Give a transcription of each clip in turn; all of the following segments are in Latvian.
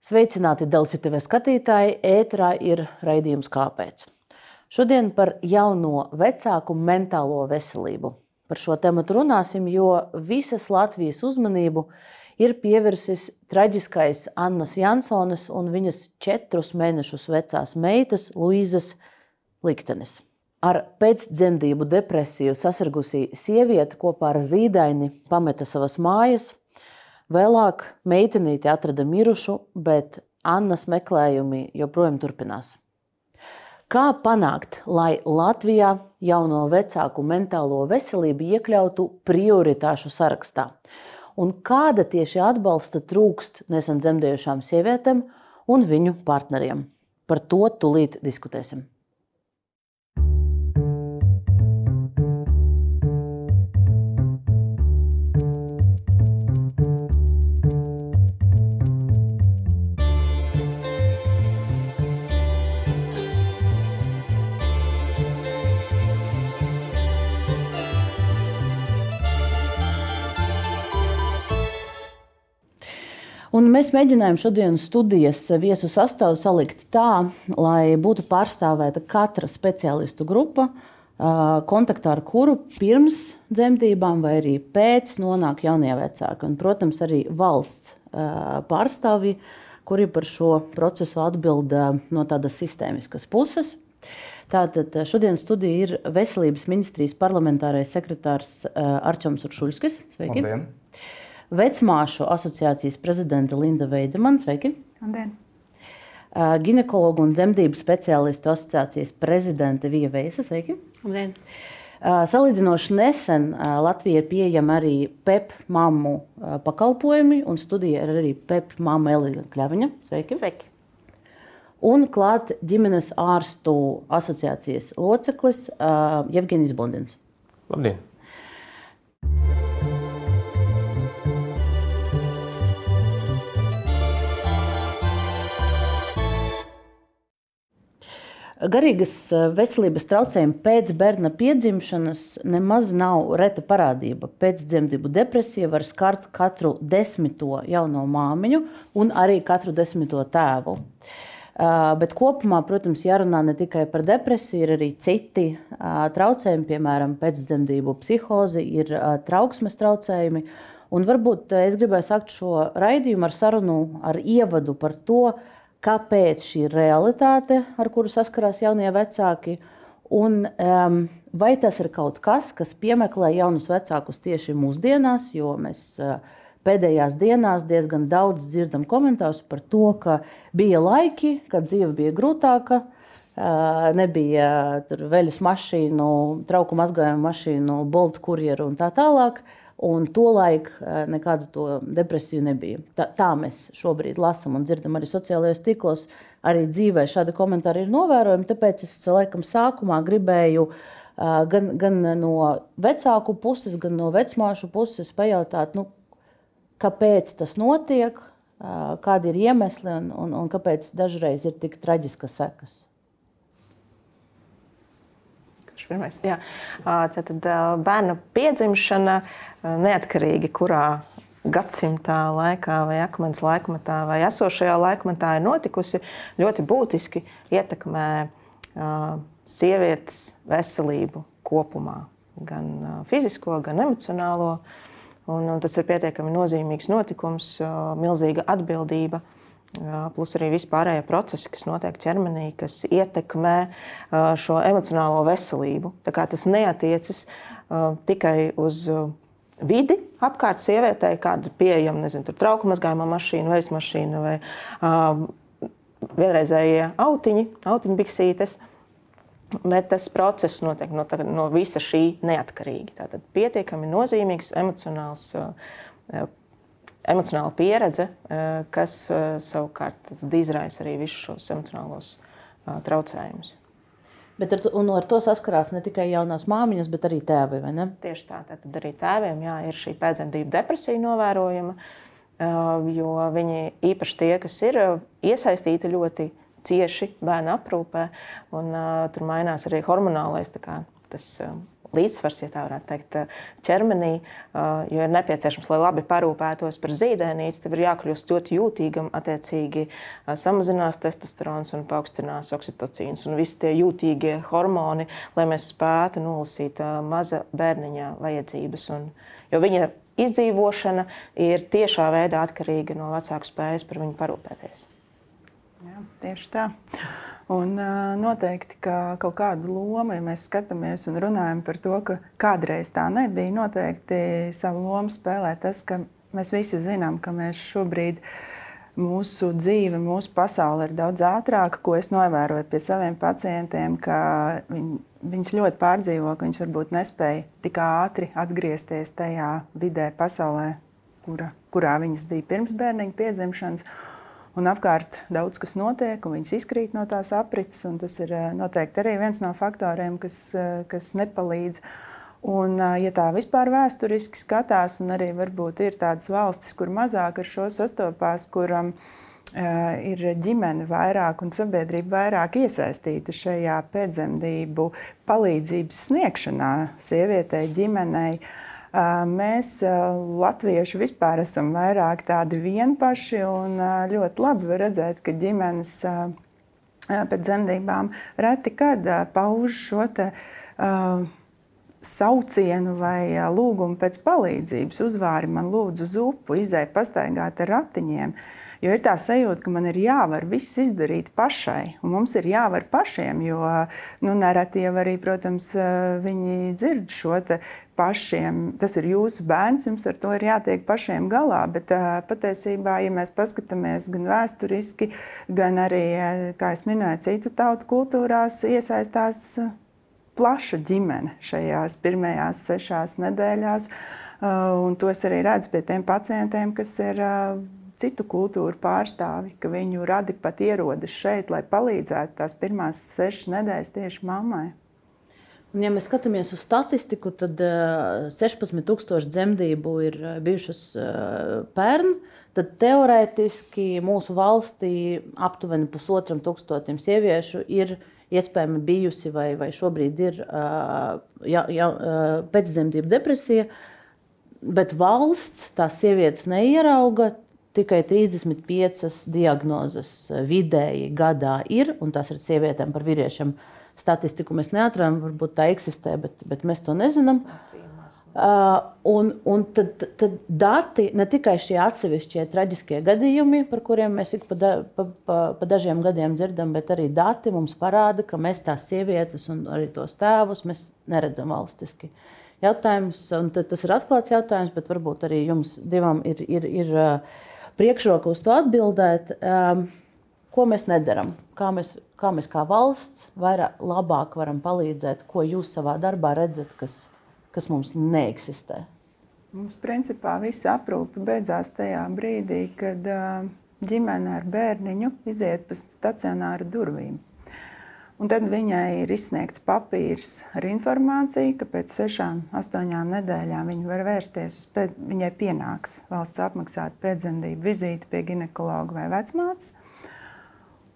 Sveicināti Delfi TV skatītāji! Ēterā ir raidījums Kāpēc? Šodien par jauno vecāku mentālo veselību. Par šo tēmu runāsim, jo visas Latvijas uzmanību ir pievērsis traģiskais Annas Jansonas un viņas četrus mēnešus vecās meitas Luīzes liktenis. Ar pēcdzemdību depresiju sasirgusī sieviete kopā ar zīdaini pameta savas mājas, Vēlāk meitenīti atrada mirušu, bet Annas meklējumi joprojām turpinās. Kā panākt, lai Latvijā jauno vecāku mentālo veselību iekļautu prioritāšu sarakstā? Un kāda tieši atbalsta trūkst nesen dzemdējušām sievietēm un viņu partneriem? Par to tūlīt diskutēsim. Un mēs mēģinājām šodienas studijas viesu sastāvu salikt tā, lai būtu pārstāvēta katra speciālistu grupa, kontaktā ar kuru pirms dzemdībām vai arī pēc nonāk jaunie vecāki. Un, protams, arī valsts pārstāvji, kuri par šo procesu atbild no tādas sistēmiskas puses. Tātad šodienas studija ir Veselības ministrijas parlamentārais sekretārs Arčuns Uršuļskis. Sveiki! Labdien. Vecmāšu asociācijas prezidente Linda Veidemana. Sveiki! Labdien! Ginekologu un dzemdību speciālistu asociācijas prezidente Vija Veisa. Sveiki! Labdien! Salīdzinoši nesen Latvijai pieejama arī PEP mammu pakalpojumi, un studija ir arī PEP mamma Elīna Kļaviņa. Sveiki! Sveiki. Un klāt ģimenes ārstu asociācijas loceklis Jevģīnis Bondins. Labdien! Garīgas veselības traucējumi pēc bērna piedzimšanas nemaz nav reta parādība. Pēcdzemdību depresija var skart katru desmito jauno māmiņu un arī katru desmito tēvu. Bet kopumā, protams, jārunā ne tikai par depresiju, ir arī citi traucējumi, piemēram, pēcdzemdību psihozi, ir trauksmes traucējumi. Un varbūt es gribēju sākt šo raidījumu ar sarunu, ar ievadu par to, kāpēc šī realitāte, ar kuru saskarās jaunie vecāki, un um, vai tas ir kaut kas, kas piemeklē jaunus vecākus tieši mūsdienās, jo mēs uh, pēdējās dienās diezgan daudz dzirdam komentārus par to, ka bija laiki, kad dzīve bija grūtāka, uh, nebija veļas mašīnu, trauku mazgājumu mašīnu, boltu kurjeru un tā tālāk. Un tolaik eh, nekādu to depresiju nebija. Tā, tā mēs šobrīd lasām un dzirdam arī sociālajos tīklos. Arī dzīvē šādi komentāri ir novērojami. Tāpēc es laikam sākumā gribēju eh, gan, gan no vecāku puses, gan no vecmāšu puses pajautāt, nu, kāpēc tas notiek, eh, kādi ir iemesli un, un, un kāpēc dažreiz ir tik traģiskas sekas. Pirmais, jā. Tātad bērna piedzimšana neatkarīgi, kurā gadsimtā laikā vai akmens laikmatā vai esošajā laikmatā ir notikusi, ļoti būtiski ietekmē sievietes veselību kopumā. Gan fizisko, gan emocionālo. Un, un tas ir pietiekami nozīmīgs notikums, milzīga atbildība. Plus arī vispārējie procesi, kas notiek ķermenī, kas ietekmē šo emocionālo veselību. Tas neatiecas tikai uz vidi apkārt sievietei, kāda ir pieejama, nezinu, trauku mazgājuma mašīna, veļas mašīna vai vienreizējie autiņi, autiņbiksītes. Bet tas process notiek no, no visa šī neatkarīgi. Tātad pietiekami nozīmīgs emocionāls uh, emocionāla pieredze, eh, kas eh, savukārt izraisa arī visus šos emocionālos eh, traucējumus. Bet ar, to, ar to saskarās ne tikai jaunās māmiņas, bet arī tēvi. Tieši tā, tad arī tēviem jā, ir šī pēcdzemdību depresija novērojama. Jo viņi īpaši tie, kas ir iesaistīti ļoti cieši bērnu aprūpē, un tur mainās arī hormonālais kā, tas, līdzsvars, ja tā varētu teikt, ķermenī, jo ir nepieciešams, lai labi parūpētos par zīdainīti, tad ir jākļūst ļoti jūtīgam, attiecīgi samazinās testosterons un paaugstinās oksitocīns un visi tie jūtīgie hormoni, lai mēs spētu nolasīt maza bērniņa vajadzības. Un, jo viņa izdzīvošana ir tiešā veidā atkarīga no vecāku spējas par viņu parūpēties. Jā, tieši tā. Un noteikti, ka kaut kādu lomu, ja mēs skatāmies un runājam par to, ka kādreiz tā nebija, noteikti savu lomu spēlē tas, ka mēs visi zinām, ka mēs šobrīd mūsu dzīve, mūsu pasaule ir daudz ātrāka, ko es novēroju pie saviem pacientiem, ka viņi, viņas ļoti pārdzīvo, ka viņas varbūt nespēja tik ātri atgriezties tajā vidē, pasaulē, kura, kurā viņas bija pirms bērniņa piedzimšanas un apkārt daudz kas notiek, un viņas izkrīt no tās aprits. Tas ir eh, noteikti arī viens no faktoriem, kas, eh, kas nepalīdz. Un, eh, ja tā vispār vēsturiski skatās, un arī varbūt ir tādas valstis, kur mazāk ar šo sastopās, kur um, ir ģimene vairāk un sabiedrība vairāk iesaistīta šajā pēcdzemdību palīdzības sniegšanā sievietei, ģimenei. Uh, Mēs, latvieši, vispār esam vairāk tādi vienpaši un ļoti labi redzēt, ka ģimenes pēc dzemdībām reti kad pauž šo te, uh, saucienu vai lūgumu pēc palīdzības. Uzvāri man lūdzu uz upu, izēj pastaigāt ar ratiņiem. Jo ir tā sajūta, ka man ir jāvar viss izdarīt pašai, un mums ir jāvar pašiem. Jo nu, nereti jau arī, protams, viņi dzird šo pašiem. Tas ir jūsu bērns, jums ar to ir jātiek pašiem galā. Bet uh, patiesībā, ja mēs paskatāmies gan vēsturiski, gan arī, kā jau minēju, citu tautu kultūrās, iesaistās plaša ģimene šajās pirmajās sešās nedēļās. Un to es arī redzu pie tiem pacientiem, kas ir citu kultūru pārstāvi, ka viņu radi pat ierodas šeit, lai palīdzētu tās pirmās sešas nedēļas tieši mammai. Un, ja mēs skatāmies uz statistiku, tad uh, 16,000 dzemdību ir uh, bijušas uh, pērn. Tad teorētiski mūsu valstī aptuveni pusotram tūkstotim sieviešu ir iespējami bijusi vai, vai šobrīd ir ja, ja, pēcdzemdību depresija. Bet valsts tās sievietes neierauga. Tikai 35 diagnozes vidēji gadā ir, un tas ir sievietēm par vīriešiem uh, statistiku mēs neatradām, varbūt tā eksistē, bet, bet mēs to nezinām. Uh, un un tad, tad dati, ne tikai šie atsevišķie traģiskie gadījumi, par kuriem mēs ik pa, da, pa, pa, pa dažiem gadiem dzirdam, bet arī dati mums parāda, ka mēs tās sievietes un arī tos tēvus neredzam valstiski. Jautājums, un tas ir atklāts jautājums, bet varbūt arī jums divam ir, ir, ir uh, priekšroka uz to atbildēt. Um, ko mēs nedaram? Kā mēs kā mēs kā valsts vairāk, labāk varam palīdzēt, ko jūs savā darbā redzat, kas, kas mums neeksistē? Mums principā viss aprūpe beidzās tajā brīdī, kad ģimene ar bērniņu iziet pa stacionāru durvīm. Un tad viņai ir izsniegts papīrs ar informāciju, ka pēc sešām, astoņām nedēļām viņa var vērsties uz pēc, viņai pienāks valsts apmaksāta pēcdzemdību vizīte pie ginekologa vai vecmātes.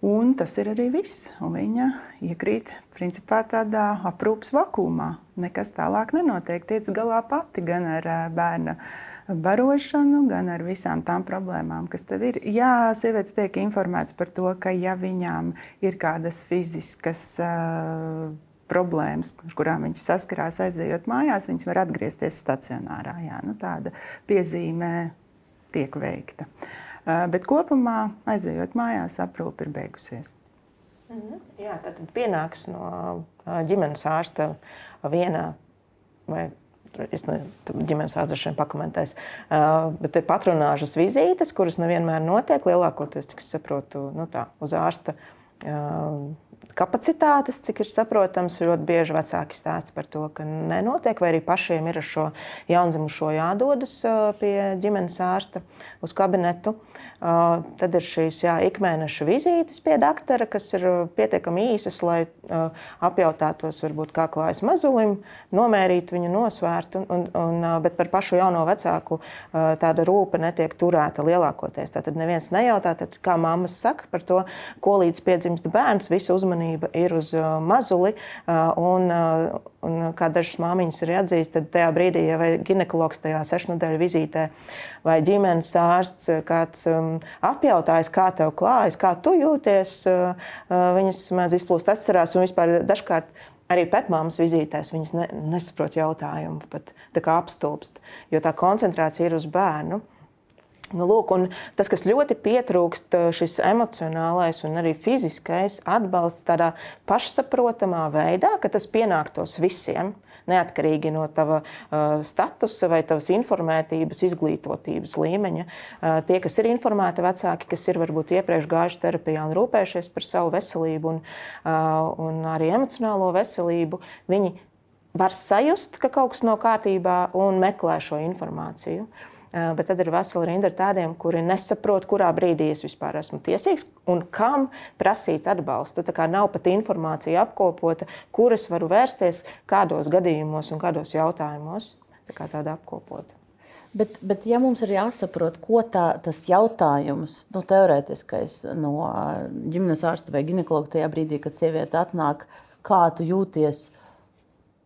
Un tas ir arī viss. Un viņa iekrīt principā tādā aprūpas vakumā. Nekas tālāk nenotiek. Tiec galā pati gan ar bērna barošanu, gan ar visām tām problēmām, kas tev ir. Jā, sievietes tiek informētas par to, ka ja viņām ir kādas fiziskas uh, problēmas, ar kurām viņas saskarās aizejot mājās, viņas var atgriezties stacionārā. Jā, nu, tāda piezīme tiek veikta. Uh, bet kopumā, aizejot mājās, aprūpe ir beigusies. Mhm. Jā, tad pienāks no ģimenes ārsta viena vai Es ne, ģimenes ārsts pakomentēs. Uh, bet ir patronāžas vizītes, kuras nevienmēr notiek. Lielākoties, cik es saprotu, nu tā, uz ārsta uh, kapacitātes, cik ir saprotams. Ļoti bieži vecāki stāsta par to, ka nenotiek, vai arī pašiem ir ar šo jaundzimušo jādodas pie ģimenes ārsta uz kabinetu. Tad ir šīs jā, ikmēneša vizītes pie doktora, kas ir pietiekami īsas, lai apjautātos, varbūt, kā klājas mazulim, nomērīt viņu, nosvērt. Un, un, un, bet par pašu jauno vecāku tāda rūpe netiek turēta lielākoties. Tad neviens nejautā, tad, kā mammas saka par to, ko līdz piedzimst bērns, visa uzmanība uzmanība ir uz mazuli. Un, un, kā dažas māmiņas ir atzīst, tad tajā brīdī, ja ginekologs tajā sešņu vizītē vai ģimenes ārsts kāds um, apjautājis, kā tev klājas, kā tu jūties, uh, viņas mēdz izplūst asarās un vispār dažkārt arī pētmāmas vizītēs viņas ne, nesaprot jautājumu, pat apstulbst, jo tā koncentrācija ir uz bērnu. Nu, lūk, tas, kas ļoti pietrūkst, šis emocionālais un arī fiziskais atbalsts tādā pašsaprotamā veidā, ka tas pienāktos visiem neatkarīgi no tava uh, statusa vai tavas informētības, izglītotības līmeņa. Uh, tie, kas ir informēti vecāki, kas ir varbūt iepriekš gājuši terapijā un rūpējušies par savu veselību un, uh, un arī emocionālo veselību, viņi var sajust, ka kaut kas nav kārtībā un meklē šo informāciju. Uh, Eh, bet tad ir vesela rinda ar tādiem, kuri nesaprot, kurā brīdī es vispār esmu tiesīgs un kam prasīt atbalstu. Tā kā nav pat informācija apkopota, kur es varu vērsties, kādos gadījumos un kādos jautājumos. Tā kā tāda apkopota. Bet, bet, ja mums ir jāsaprot, ko tā, tas jautājums, nu, teorētiskais no ģimenes ārsta vai ginekologa tajā brīdī, kad sieviete atnāk, kā tu jūties,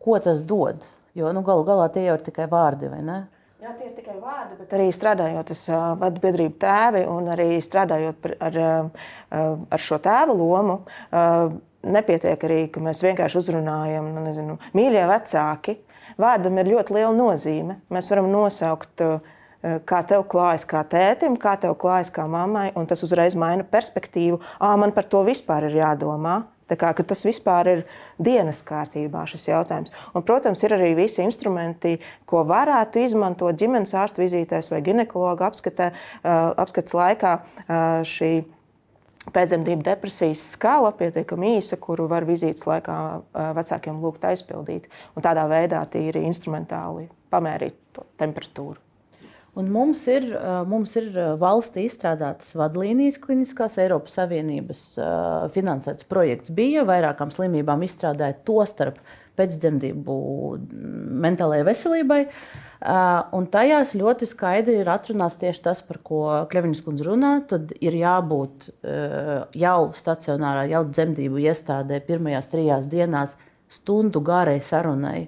ko tas dod? Jo nu, galu galā tie jau ir tikai vārdi, vai ne? Jā, tie ir tikai vārdi, bet arī strādājot, es vadu biedrību tēvi un arī strādājot ar, ar šo tēva lomu. Nepietiek arī, ka mēs vienkārši uzrunājam, nu, nezinu, mīļie vecāki. Vārdam ir ļoti liela nozīme. Mēs varam nosaukt, kā tev klājas kā tētim, kā tev klājas kā mammai, un tas uzreiz maina perspektīvu. Ā, man par to vispār ir jādomā. Kā, tas vispār ir dienas kārtībā šis jautājums. Un, protams, ir arī visi instrumenti, ko varētu izmantot ģimenes ārsta vizītēs vai ginekologa apskatē, apskats laikā. Šī pēcdzemdību depresijas skala pietiekami īsa, kuru var vizītes laikā vecākiem lūgt aizpildīt. Un tādā veidā tīri instrumentāli pamērīt temperatūru. Un mums ir, mums ir valstī izstrādātas vadlīnijas kliniskās, Eiropas Savienības finansēts projekts bija vairākām slimībām izstrādājot to starp pēcdzemdību mentālajai veselībai. Un tajās ļoti skaidri ir atrunāts tieši tas, par ko Kleviņš kundze runā. Tad ir jābūt jau stacionārā, jau dzemdību iestādē pirmajās trijās dienās stundu garai sarunai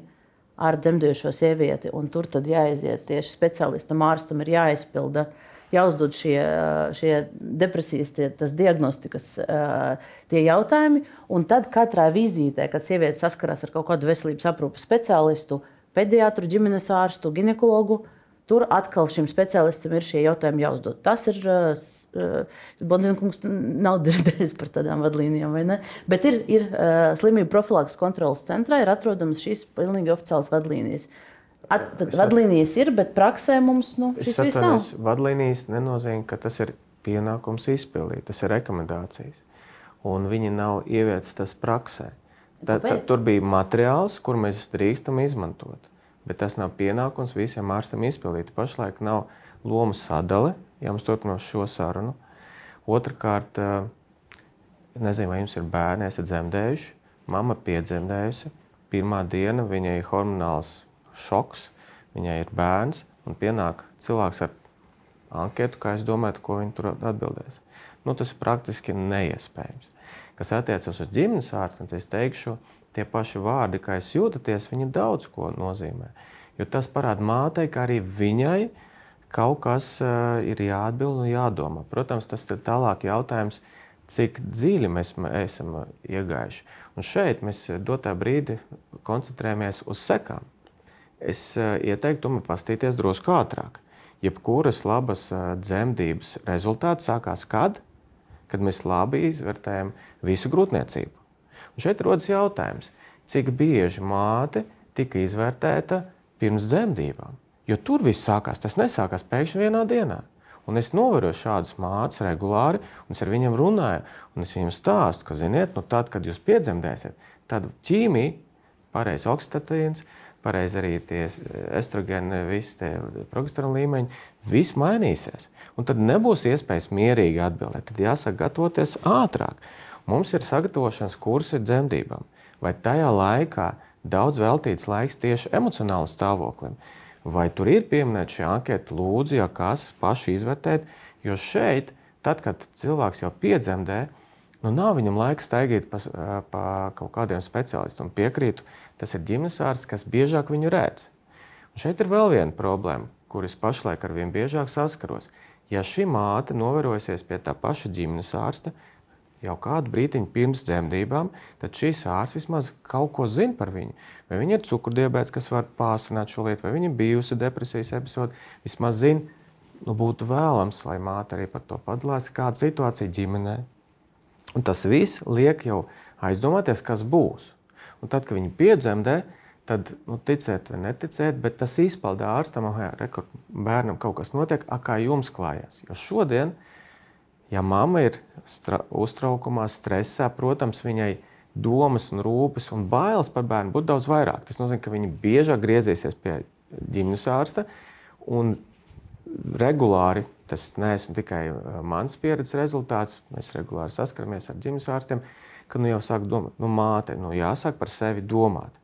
ar dzemdējušo sievieti. Tur tad jāaiziet tieši speciālistam, ārstam ir jāizpilda. Jāuzdod šie, šie depresijas, tie, tas diagnostikas tie jautājumi. Un tad katrā vizītē, kad sieviete saskarās ar kaut kādu veselības aprūpas speciālistu, pediatru, ģimenes ārstu, ginekologu, uh, Tur atkal šim speciālistam ir šie jautājumi jāuzdod. Tas ir. Uh, Bonzīnkungs nav dzirdējis par tādām vadlīnijām, vai ne? Bet ir, ir uh, slimību profilaks kontrolas centrā, ir atrodamas šīs pilnīgi oficiālas vadlīnijas. At, tad, vadlīnijas ir, bet praksē mums nu, šis viss nav. Vadlīnijas nenozīmē, ka tas ir pienākums izpildīt, tas ir rekomendācijas. Un viņi nav ieviestas praksē. Tad, tad tur bija materiāls, kur mēs drīkstam izmantot bet tas nav pienākums visiem ārstiem izpildīt. Pašlaik nav lomu sadale, ja mums turpinās šo sarunu. Otrakārt, eh, nezinu, vai jums ir bērni, esat dzemdējuši, mamma piedzemdējusi. Pirmā diena viņai ir hormonāls šoks, viņai ir bērns, un pienāk cilvēks ar anketu, kā es domāju, ko viņi tur atbildēs. Nu, tas ir praktiski neiespējams. Kas attiecas uz ģimenes ārstu, tad es teikšu, tie paši vārdi, kā jūs jūtaties, viņi daudz ko nozīmē. Jo tas parāda mātei, ka arī viņai kaut kas uh, ir jāatbild un jādomā. Protams, tas ir tālāk jautājums, cik dziļi mēs esam iegājuši. Un šeit mēs dotā brīdi koncentrējamies uz sekām. Es uh, ieteiktu, tomēr pastīties drusku ātrāk. Jebkuras labas uh, dzemdības rezultāts sākās kad? Kad mēs labi izvērtējam visu grūtniecību. Un šeit rodas jautājums, cik bieži māte tika izvērtēta pirms dzemdībām. Jo tur viss sākās, tas nesākās pēkšņi vienā dienā. Un es novēroju šādus mācības regulāri, un es ar viņiem runāju. Es viņiem stāstu, ka, ziniet, nu tad, kad jūs piedzemdēsiet, tad ķīmija, pareizs oksitatīns, pareizi arī tie estrogēni, visi tie progesterona līmeņi, viss mainīsies. Un tad nebūs iespējas mierīgi atbildēt. Tad jāsāk gatavoties ātrāk. Mums ir sagatavošanās kursi dzemdībām, vai tajā laikā daudz veltīts laiks tieši emocionālam stāvoklim. Vai tur ir pieminēta šī anketa, lūdzu, ja kas paši izvērtēt, jo šeit, tad, kad cilvēks jau piedzemdē, Nu, nav viņam laika staigāt pa, pa kaut kādiem specialistiem. Piekrītu, tas ir ģimenes ārsts, kas biežāk viņu redz. Un šeit ir vēl viena problēma, kuras pašlaik ar vien biežāk saskaros. Ja šī māte novērojusies pie tā paša ģimenes ārsta jau kādu brīdiņu pirms dzemdībām, tad šīs ārsts vismaz kaut ko zina par viņu. Vai viņa ir cukurdibēts, kas var pāsināt šo lietu, vai viņa bijusi depresijas epizode, vismaz zina, nu, būtu vēlams, lai māte arī par to padalās, kāda situācija ģimenē Un tas viss liek jau aizdomāties, kas būs. Un tad, kad viņi piedzemdē, tad nu, ticēt vai neticēt, bet tas izpaužas ārstam, ka bērnam kaut kas notiek, a, kā jums klājās. Jo šodien, ja mamma ir uztraukumā, stresā, protams, viņai domas un rūpes un bailes par bērnu būtu daudz vairāk. Tas nozīmē, ka viņi biežāk griezīsies pie ģimenes ārsta regulāri Tas neesmu tikai uh, mans pieredzes rezultāts. Mēs regulāri saskaramies ar ģimenes ārstiem, ka nu jau sāk domāt, nu, māte, nu, jāsāk par sevi domāt.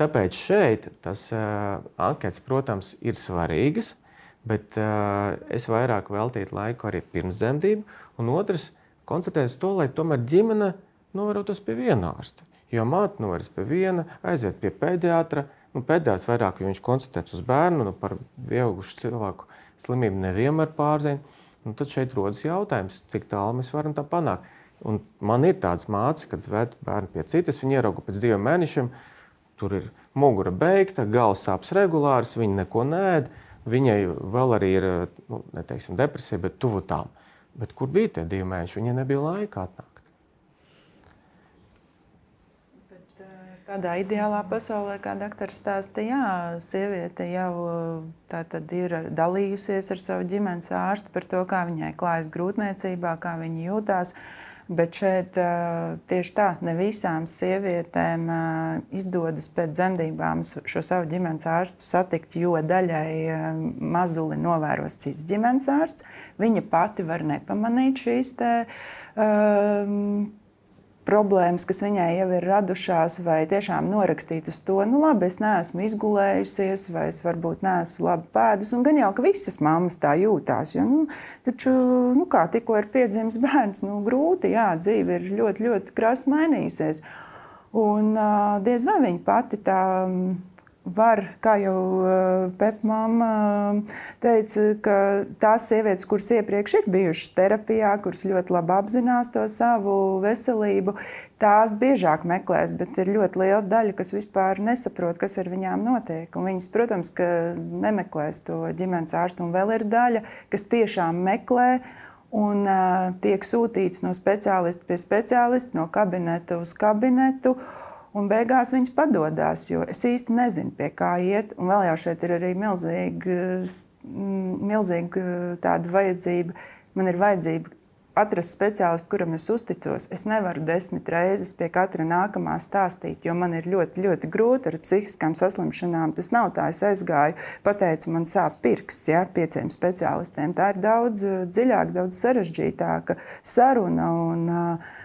Tāpēc šeit tas uh, anketas, protams, ir svarīgas, bet uh, es vairāk veltītu laiku arī pirms dzemdību, un otrs, koncentrēties to, lai tomēr ģimene novērotos pie viena ārsta. Jo māte novērs pie viena, aiziet pie pediatra. Nu, pēdējais vairāk, jo viņš koncentrēts uz bērnu, nu, par pieaugušu cilvēku slimība nevienmēr pārzina. Un tad šeit rodas jautājums, cik tālu mēs varam tā panākt. Un man ir tāds mācis, kad ved bērnu pie citas, viņi ierauga pēc diviem mēnešiem. Tur ir mugura beigta, galvas sāpes regulāras, viņa neko nēd. Viņai vēl arī ir nu, neteiksim, depresija, bet tuvu tam. Bet kur bija tie divi mēneši? Viņai nebija laika atnākt. Tādā ideālā pasaulē, kā doktors stāsta, jā, sieviete jau ir dalījusies ar savu ģimenes ārstu par to, kā viņai klājas grūtniecībā, kā viņa jūtās. Bet šeit tieši tā, ne visām sievietēm izdodas pēc dzemdībām šo savu ģimenes ārstu satikt, jo daļai mazuli novēros cits ģimenes ārsts. Viņa pati var nepamanīt šīs te, um, problēmas, kas viņai jau ir radušās, vai tiešām norakstīt uz to, nu, labi, es neesmu izgulējusies, vai es varbūt neesmu labi pēdus. Un gan jau, ka visas mammas tā jūtās. Jo, nu, taču, nu, kā tikko ir piedzimis bērns, nu, grūti, jā, dzīve ir ļoti, ļoti krasi mainījusies. Un uh, diez vai viņa pati tā. Um, var, kā jau uh, Pepmāma uh, teica, ka tās sievietes, kuras iepriekš ir bijušas terapijā, kuras ļoti labi apzinās to savu veselību, tās biežāk meklēs, bet ir ļoti liela daļa, kas vispār nesaprot, kas ar viņām notiek. Un viņas, protams, nemeklēs to ģimenes ārstu, un vēl ir daļa, kas tiešām meklē. Un uh, tiek sūtīts no speciālista pie speciālista, no kabineta uz kabinetu. Uh, Un beigās viņš padodas, jo es īsti nezinu, pie kā iet. Un vēl jau šeit ir arī milzīga, milzīga tāda vajadzība. Man ir vajadzība atrast speciālistu, kuram es uzticos. Es nevaru desmit reizes pie katra nākamā stāstīt, jo man ir ļoti, ļoti grūti ar psihiskām saslimšanām. Tas nav tā, es aizgāju, pateicu, man sāp pirksts ja, pieciem speciālistiem. Tā ir daudz dziļāka, daudz sarežģītāka saruna. Un, uh,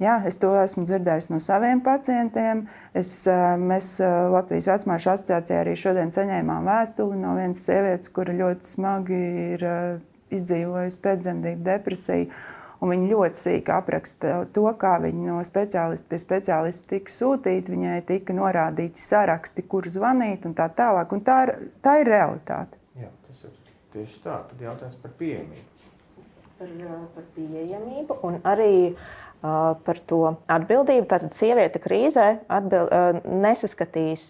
Jā, es to esmu dzirdējis no saviem pacientiem. Es, mēs Latvijas vecmāšu asociācijā arī šodien saņēmām vēstuli no vienas sievietes, kura ļoti smagi ir izdzīvojusi pēcdzemdību depresiju. Viņa ļoti sīki apraksta to, kā viņa no speciālista pie speciālista tika sūtīta. Viņai tika norādīti saraksti, kur zvanīt un tā tālāk. Un tā, ir, tā ir realitāte. Jā, tas ir tieši tā. Tad jautājums par pieejamību. Par, par pieejamību un arī uh, par to atbildību. Tātad sieviete krīzē atbild, nesaskatīs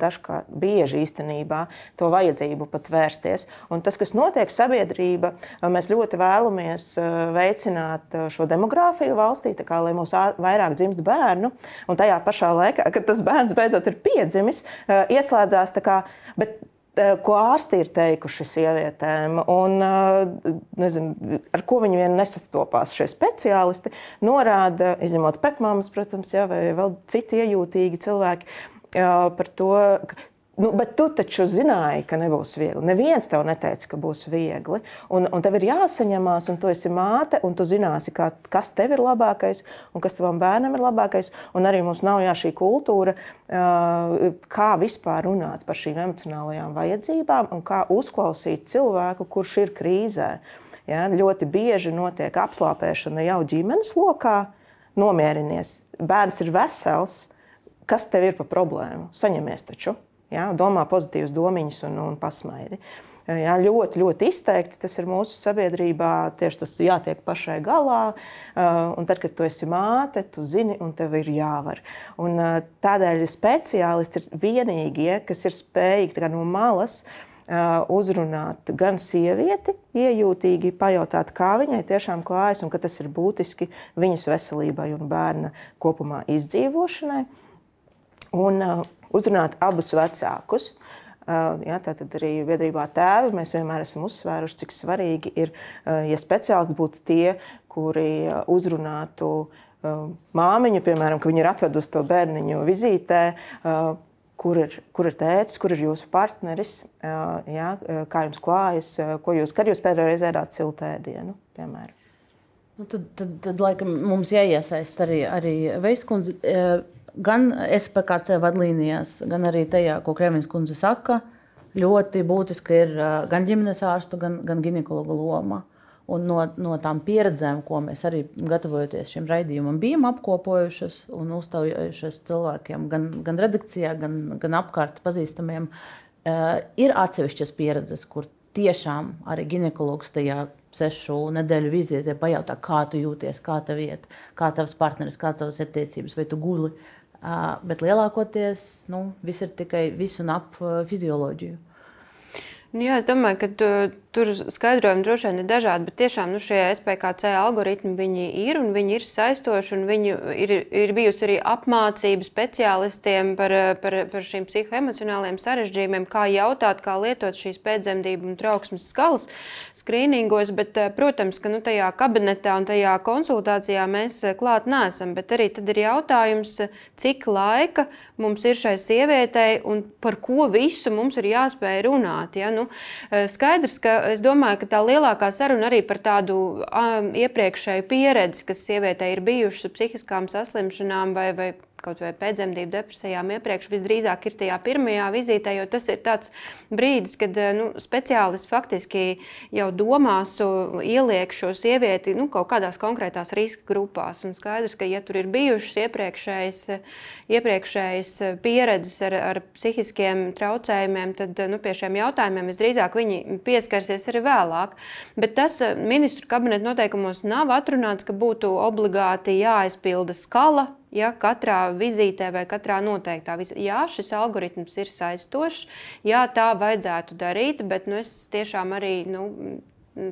dažkārt bieži īstenībā to vajadzību pat vērsties. Un tas, kas notiek sabiedrība, mēs ļoti vēlamies veicināt šo demogrāfiju valstī, kā, lai mums vairāk dzimst bērnu. Un tajā pašā laikā, kad tas bērns beidzot ir piedzimis, ieslēdzās tā kā. Bet ko ārsti ir teikuši sievietēm, un eh, nezinu, ar ko viņi vien nesastopās. Šie speciālisti, norāda, izņemot pekmāmas, protams, jā, vai vēl citi iejūtīgi cilvēki, eh, par to, Nu, bet tu taču zināji, ka nebūs viegli. Neviens tev neteica, ka būs viegli. Un, un tev ir jāsaņemās, un tu esi māte, un tu zināsi, kā, kas tev ir labākais un kas tavam bērnam ir labākais. Un arī mums nav jā, šī kultūra, kā vispār runāt par šīm emocionālajām vajadzībām un kā uzklausīt cilvēku, kurš ir krīzē. Ja, ļoti bieži notiek apslāpēšana jau ģimenes lokā. Nomierinies, bērns ir vesels. Kas tev ir par problēmu? Saņemies taču. Ja, domā pozitīvas domiņas un, un pasmaidi. Jā, ļoti, ļoti izteikti tas ir mūsu sabiedrībā. Tieši tas jātiek pašai galā. Un tad, kad tu esi māte, tu zini, un tev ir jāvar. Un tādēļ speciālisti ir vienīgie, kas ir spējīgi no malas uzrunāt gan sievieti, iejūtīgi pajautāt, kā viņai tiešām klājas, un ka tas ir būtiski viņas veselībai un bērna kopumā izdzīvošanai. Un uzrunāt abus vecākus. Ja, tātad arī biedrībā tēvi mēs vienmēr esam uzsvēruši, cik svarīgi ir, ja speciālisti būtu tie, kuri uzrunātu māmiņu, piemēram, ka viņi ir atvedusi to bērniņu vizītē, kur ir, kur ir tēvs, kur ir jūsu partneris, ja, kā jums klājas, ko jūs, kad jūs pēdējo reizi ēdāt siltēdienu, piemēram. Nu, tad, tad, tad, laikam, mums jāiesaist arī, arī Veiskundze gan SPKC vadlīnijās, gan arī tajā, ko Kremins kundze saka, ļoti būtiska ir gan ģimenes ārstu, gan, gan ginekologa loma. Un no, no tām pieredzēm, ko mēs arī gatavojoties šim raidījumam, bijām apkopojušas un uzstāvējušas cilvēkiem, gan, gan redakcijā, gan, gan apkārt pazīstamiem, ir atsevišķas pieredzes, kur tiešām arī ginekologs tajā sešu nedēļu vizītē pajautā, kā tu jūties, kā tev iet, kā tavs partneris, kā tavas attiecības, vai tu guli Bet lielākoties nu, viss ir tikai visu un ap fizioloģiju. Nu, jā, es domāju, ka tur skaidrojumi droši vien ir dažādi, bet tiešām nu, šie SPKC algoritmi ir un viņi ir saistoši. Viņi ir, ir bijusi arī apmācība speciālistiem par, par, par šīm psihoemocionāliem sarežģījumiem, kā jautāt, kā lietot šīs pēcdzemdību un trauksmes skalas skrīningos. Bet, protams, ka nu, tajā kabinetā un tajā konsultācijā mēs klāt neesam. Bet arī tad ir jautājums, cik laika mums ir šai sievietei un par ko visu mums ir jāspēj runāt. Ja? Nu, skaidrs, ka es domāju, ka tā lielākā saruna arī par tādu um, iepriekšēju pieredzi, kas sievietei ir bijušas psihiskām saslimšanām vai, vai kaut vai pēcdzemdību depresijām iepriekš, visdrīzāk ir tajā pirmajā vizītē, jo tas ir tāds brīdis, kad nu, speciālists faktiski jau domās, ieliek šo sievieti nu, kaut kādās konkrētās riska grupās. Un skaidrs, ka, ja tur ir bijušas iepriekšējas, iepriekšējas pieredzes ar, ar psihiskiem traucējumiem, tad nu, pie šiem jautājumiem visdrīzāk viņi pieskarsies arī vēlāk. Bet tas ministru kabineta noteikumos nav atrunāts, ka būtu obligāti jāaizpilda skala Ja katrā vizītē vai katrā noteiktā vizītē, jā, šis algoritms ir saistošs, jā, tā vajadzētu darīt, bet nu, es tiešām arī nu,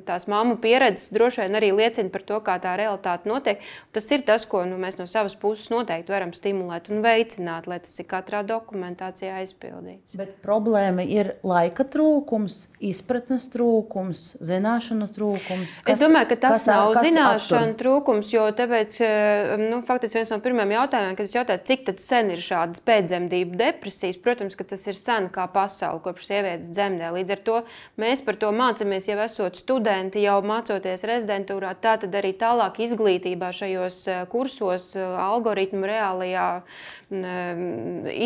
tās māmu pieredzes droši vien arī liecina par to, kā tā realitāte notiek. Tas ir tas, ko nu, mēs no savas puses noteikti varam stimulēt un veicināt, lai tas ir katrā dokumentācijā aizpildīts. Bet problēma ir laika trūkums, izpratnes trūkums, zināšanu trūkums. Kas, es domāju, ka tas kas, nav kas zināšanu aptur? trūkums, jo tāpēc, eh, nu, faktiski viens no pirmajiem jautājumiem, kad jūs jautājat, cik sen ir šādas pēcdzemdību depresijas, protams, ka tas ir sen kā pasaule, kopš sievietes dzemdē. Līdz ar to mēs par to mācāmies jau esot studijā studenti jau mācoties rezidentūrā, tā tad arī tālāk izglītībā šajos eh, kursos, eh, algoritmu reālajā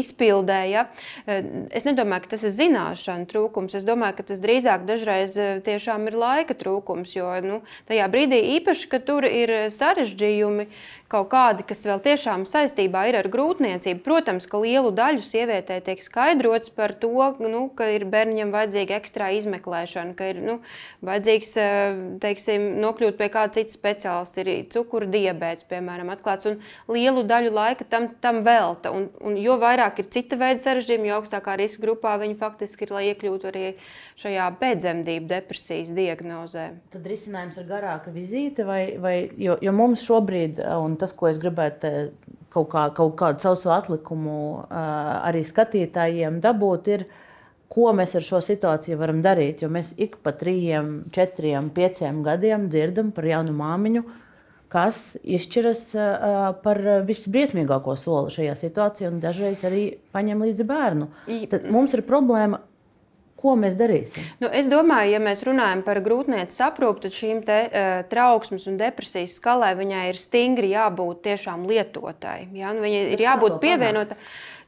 izpildē. Ja? Eh, es nedomāju, ka tas ir zināšanu trūkums. Es domāju, ka tas drīzāk dažreiz tiešām ir laika trūkums, jo nu, tajā brīdī īpaši, ka tur ir sarežģījumi kaut kādi, kas vēl tiešām saistībā ir ar grūtniecību. Protams, ka lielu daļu sievietē tiek skaidrots par to, nu, ka ir bērniem vajadzīga ekstra izmeklēšana, ka ir nu, vajadzīgs eh, teiksim, nokļūt pie kāda cita speciālista, ir cukura diabetes, piemēram, atklāts. Un lielu daļu laika tam, tam velta. Un, un jo vairāk ir cita veida sarežģījumi, jo augstākā riska grupā viņi faktiski ir, lai iekļūtu arī šajā pēcdzemdību depresijas diagnozē. Tad risinājums ir garāka vizīte, vai, vai jo, jo mums šobrīd, un tas, ko es gribētu kaut, kā, kaut kādu savu atlikumu arī skatītājiem dabūt, ir, ko mēs ar šo situāciju varam darīt. Jo mēs ik pa trījiem, četriem, pieciem gadiem dzirdam par jaunu māmiņu, kas izšķiras par visbriesmīgāko soli šajā situācijā un dažreiz arī paņem līdzi bērnu. Tad mums ir problēma Ko mēs darīsim? Nu, es domāju, ja mēs runājam par grūtniecības aprūpi, tad šīm te, uh, trauksmes un depresijas skalai viņai ir stingri jābūt tiešām lietotai. Ja? Nu, viņai ir jābūt pievienotai.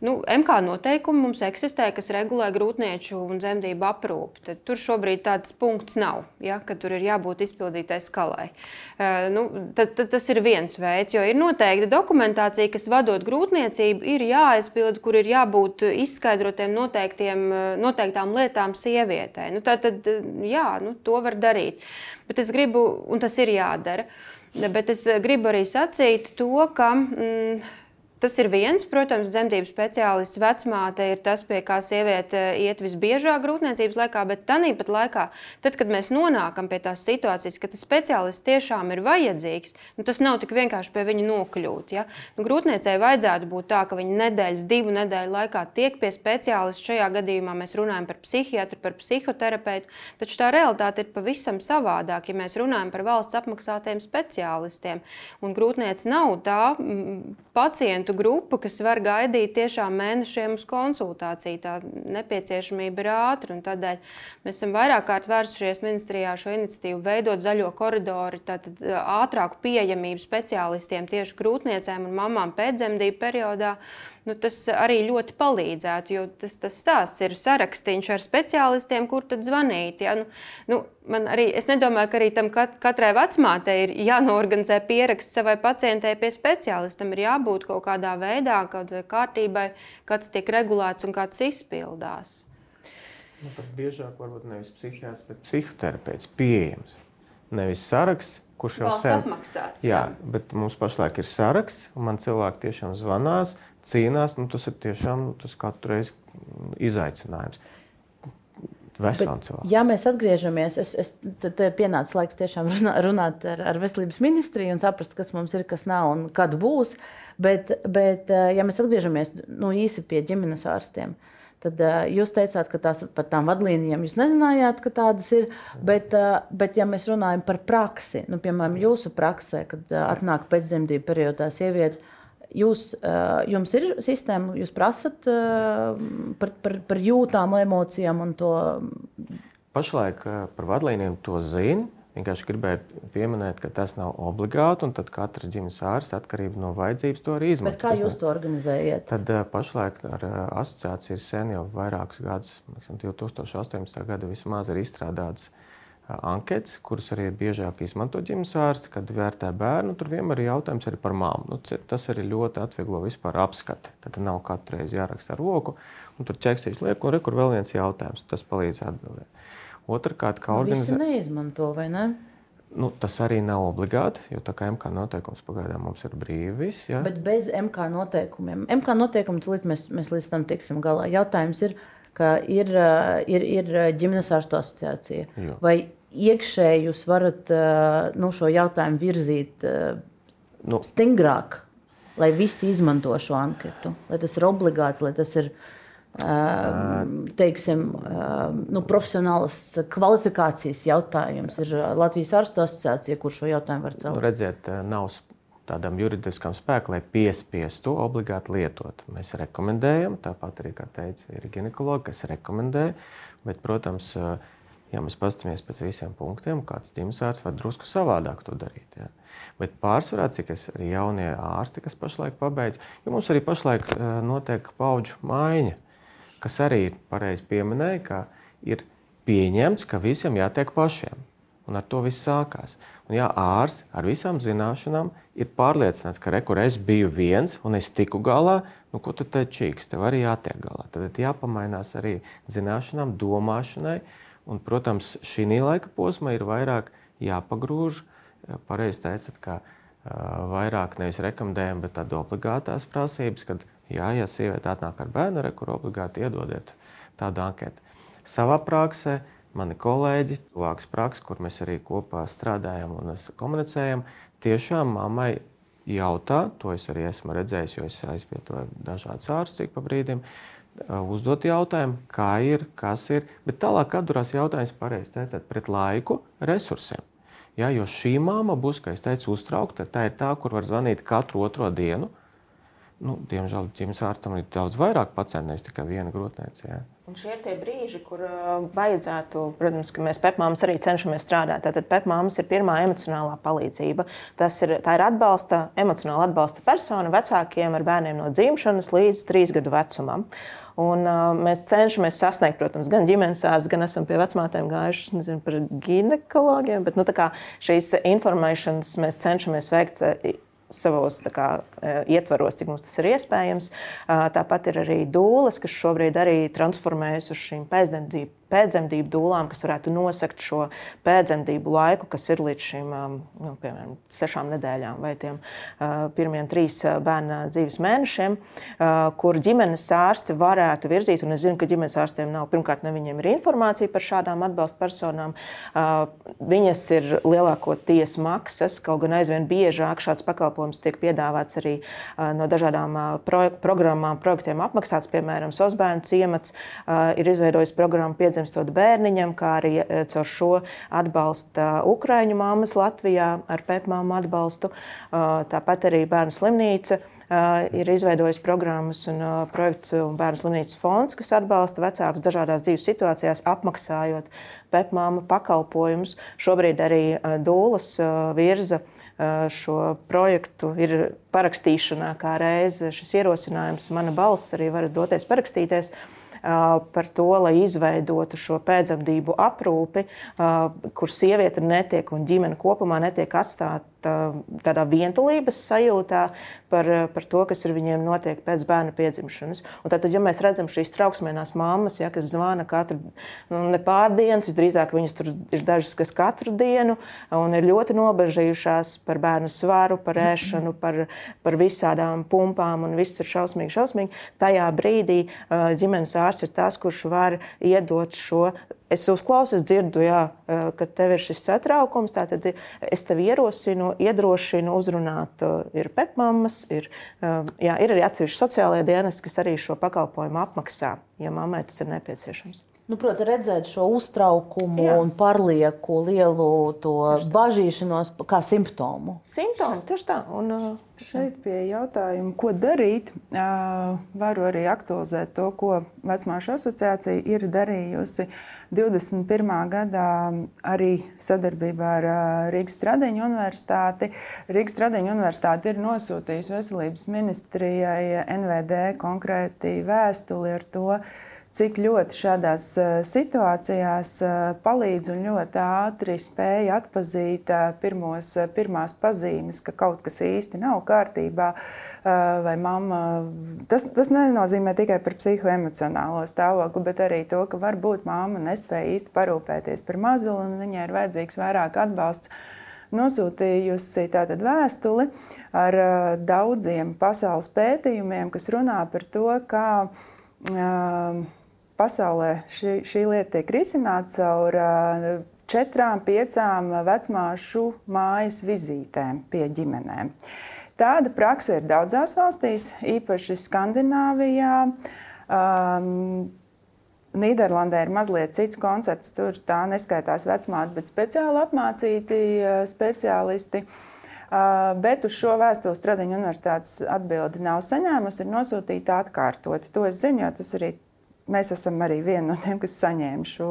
Nu, MK noteikumi mums eksistē, kas regulē grūtnieču un dzemdību aprūpi. Tad tur šobrīd tāds punkts nav, ja, ka tur ir jābūt izpildītai skalai. Uh, nu, tad, tad tas ir viens veids, jo ir noteikti dokumentācija, kas vadot grūtniecību, ir jāaizpild, kur ir jābūt izskaidrotiem noteiktiem, noteiktām lietām sievietei. Nu, tā tad, jā, nu, to var darīt. Bet es gribu, un tas ir jādara. Bet es gribu arī sacīt to, ka. Mm, Tas ir viens, protams, dzemdību speciālists vecmāte ir tas, pie kā sieviete iet visbiežāk grūtniecības laikā, bet tāpat laikā, tad, kad mēs nonākam pie tās situācijas, ka tas speciālists tiešām ir vajadzīgs, nu, tas nav tik vienkārši pie viņa nokļūt. Ja? Nu, grūtniecei vajadzētu būt tā, ka viņa nedēļas, divu nedēļu laikā tiek pie speciālista. Šajā gadījumā mēs runājam par psihiatru, par psihoterapeitu, taču tā realitāte ir pavisam savādāk, ja mēs runājam par valsts apmaksātiem speciālistiem. Un grūtniece nav tā pacienta pacientu grupa, kas var gaidīt tiešām mēnešiem uz konsultāciju. Tā nepieciešamība ir ātra. Tādēļ mēs esam vairāk kārt vērsušies ministrijā šo iniciatīvu, veidot zaļo koridoru, tātad ātrāku pieejamību speciālistiem tieši grūtniecēm un mamām pēcdzemdību periodā nu, tas arī ļoti palīdzētu. Jo tas, tas stāsts ir sarakstīns ar speciālistiem, kur tad zvanīt. Ja? Nu, nu, arī, es nedomāju, ka arī tam kat, katrai vecmātei ir jānorganizē pieraksts savai pacientei pie speciālistam. Ir jābūt kaut kādā veidā, kādai kārtībai, kāds tiek regulēts un kāds izpildās. Nu, pat biežāk varbūt nevis psihiatrs, bet psihoterapeits pieejams. Nevis saraksts, kurš jau sen ir apmaksāts. Jā, jā, bet mums pašlaik ir saraksts, un man cilvēki tiešām zvanās, cīnās. Nu, tas ir tiešām nu, tas katru reizi izaicinājums. Bet, ja mēs atgriežamies, es, es, tad pienāca laiks tiešām runā, runāt ar, ar veselības ministriju un saprast, kas mums ir, kas nav un kad būs. Bet, bet ja mēs atgriežamies nu, īsi pie ģimenes ārstiem, tad uh, jūs teicāt, ka tās par tām vadlīnijām jūs nezinājāt, ka tādas ir. Bet, uh, bet ja mēs runājam par praksi, nu, piemēram, jūsu praksē, kad uh, atnāk pēcdzemdību periodā sieviete Jūs, jums ir sistēma, jūs prasat par, par, par jūtām, emocijām un to. Pašlaik par vadlīnijām to zina. Vienkārši gribēju pieminēt, ka tas nav obligāti, un katrs ģimenes ārsts atkarībā no vajadzības to arī izmanto. Bet kā jūs to organizējat? Tad pašlaik ar asociāciju sen jau vairākus gadus, 2018. gada vismaz ir izstrādāts anketas, kuras arī biežāk izmanto ģimenes ārsti, kad vērtē bērnu. Tur vienmēr ir jautājums arī par māmu. Nu, tas arī ļoti atvieglo vispār apskati. Tad nav katru reizi jāraksta ar roku, un tur ķeksīs liek, un re, kur vēl viens jautājums. Tas palīdz atbildēt. Otrakārt, kā nu, organizēt. Tas neizmanto, vai ne? Nu, tas arī nav obligāti, jo tā kā MK noteikums pagaidām mums ir brīvis. Ja? Bet bez MK noteikumiem. MK noteikumu tulīt mēs, mēs līdz tam tiksim galā. Jautājums ir, ka ir, ir, ir ģimenes ārstu asociācija. Jo. Vai iekšēji jūs varat nu, šo jautājumu virzīt nu. stingrāk, lai visi izmanto šo anketu, lai tas ir obligāti, lai tas ir teiksim, nu, profesionālas kvalifikācijas jautājums. Ir Latvijas ārstu asociācija, kur šo jautājumu var celt. Nu, redziet, nav tādam juridiskam spēkam, lai piespiestu obligāti lietot. Mēs rekomendējam, tāpat arī, kā teica, ir ginekologi, kas rekomendē, bet, protams, uh, ja mēs paskatāmies pēc visiem punktiem, kāds ģimensārsts var drusku savādāk to darīt. Ja. Bet pārsvarā, cik es arī jaunie ārsti, kas pašlaik pabeidz, jo mums arī pašlaik eh, notiek paudžu maiņa, kas arī pareizi pieminēja, ka ir pieņemts, ka visiem jātiek pašiem. Un ar to viss sākās. Un, ja ārsts ar visām zināšanām ir pārliecināts, ka re, es biju viens un es tiku galā, nu, ko tu te čīks, tev arī jātiek galā. Tad jāpamainās arī zināšanām, domāšanai, uh, Un, protams, šī laika posma ir vairāk jāpagrūž. Pareizi teicat, ka uh, vairāk nevis rekomendējam, bet tādu obligātās prasības, kad, jā, ja sieviete atnāk ar bērnu, re, kur obligāti iedodiet tādu anketu. Savā praksē mani kolēģi, tuvāks praksa, kur mēs arī kopā strādājam un komunicējam, tiešām mammai jautā, to es arī esmu redzējis, jo es aizvietoju dažādus ārstus pa brīdim, uzdot jautājumu, kā ir, kas ir. Bet tālāk atdurās jautājums, pareizi teicāt, pret laiku, resursiem. Ja, jo šī māma būs, kā es teicu, uztraukta. Tā ir tā, kur var zvanīt katru otro dienu. nu, diemžēl ģimenes ārstam ir daudz vairāk pacientu, nevis tikai viena grotniece. Ja. Un šie ir tie brīži, kur uh, vajadzētu, protams, ka mēs pepmāmas arī cenšamies strādāt. Tātad pepmāmas ir pirmā emocionālā palīdzība. Tas ir, tā ir atbalsta, emocionāla atbalsta persona vecākiem ar bērniem no dzimšanas līdz trīs gadu vecumam. Un, uh, mēs cenšamies sasniegt, protams, gan ģimenes ārstu, gan esam pie vecmātēm gājuši nezinu, par ginekologiem. Bet, nu, šīs informēšanas mēs cenšamies veikt savos kā, ietvaros, cik mums tas ir iespējams. Tāpat ir arī dūles, kas šobrīd arī transformējas uz šīm pēcdzemdību pēcdzemdību dūlām, kas varētu nosakt šo pēcdzemdību laiku, kas ir līdz šīm nu, piemēram, sešām nedēļām vai tiem uh, pirmiem trīs bērna dzīves mēnešiem, uh, kur ģimenes ārsti varētu virzīt. Un es zinu, ka ģimenes ārstiem nav pirmkārt, ne viņiem ir informācija par šādām atbalsta personām. Uh, viņas ir lielākoties maksas, kaut gan aizvien biežāk šāds pakalpojums tiek piedāvāts arī no dažādām pro programmām, projektiem apmaksāts. Piemēram, Sosbērnu ciemats ir izveidojis programmu piedzimšanas piedzimstot bērniņam, kā arī e, caur šo atbalsta Ukraiņu māmas Latvijā ar pepmāmu atbalstu. E, tāpat arī bērnu slimnīca e, ir izveidojis programmas un projekts un bērnu slimnīcas fonds, kas atbalsta vecākus dažādās dzīves situācijās, apmaksājot pepmāmu pakalpojumus. Šobrīd arī Dūlas virza šo projektu ir parakstīšanā kā reize šis ierosinājums. Mana balss arī var doties parakstīties. Uh, par to, lai izveidotu šo pēcdzemdību aprūpi, kur sieviete netiek un ģimene kopumā netiek atstāta tādā vientulības sajūtā par, par to, kas ar viņiem notiek pēc bērna piedzimšanas. Un tad, ja mēs redzam šīs trauksmēnās mammas, ja, kas zvana katru nu, nepārdienas, visdrīzāk viņas tur ir dažas, kas katru dienu un ir ļoti nobežījušās par bērnu svaru, par ēšanu, par, par visādām pumpām un viss ir šausmīgi, šausmīgi. Tajā brīdī ģimenes ārsts ir tas, kurš var iedot šo es uzklausu, es dzirdu, jā, ka tev ir šis satraukums. Tad es tev ierosinu, iedrošinu uzrunāt. Ir pepmāmas, ir, jā, ir arī atsevišķi sociālajie dienesti, kas arī šo pakalpojumu apmaksā, ja mammai tas ir nepieciešams. Nu, Protams, redzēt šo uztraukumu Jā. un pārlieku lielu bažīšanos kā simptomu. Simptomi, tieši tā. Un, Šeit pie jautājuma, ko darīt, varu arī aktualizēt to, ko Vecmāšu asociācija ir darījusi. 21. gadā arī sadarbībā ar Rīgas Stradiņu universitāti. Rīgas Stradiņu universitāte ir nosūtījusi veselības ministrijai NVD konkrēti vēstuli ar to, cik ļoti šādās situācijās palīdz un ļoti ātri spēja atpazīt pirmos, pirmās pazīmes, ka kaut kas īsti nav kārtībā. Vai mamma, tas, tas nenozīmē tikai par psihoemocionālo stāvokli, bet arī to, ka varbūt mamma nespēja īsti parūpēties par mazuli un viņai ir vajadzīgs vairāk atbalsts nosūtījusi tātad vēstuli ar daudziem pasaules pētījumiem, kas runā par to, kā uh, pasaulē šī, šī lieta tiek risināta caur četrām, piecām vecmāšu mājas vizītēm pie ģimenēm. Tāda praksa ir daudzās valstīs, īpaši Skandināvijā. Um, Nīderlandē ir mazliet cits koncepts. Tur tā neskaitās vecmāte, bet speciāli apmācīti speciālisti. Bet uz šo vēstuli Stradiņa universitātes atbildi nav saņēmusi, ir nosūtīta atkārtot. To es zinu, jo tas arī Mēs esam arī viena no tiem, kas saņēma šo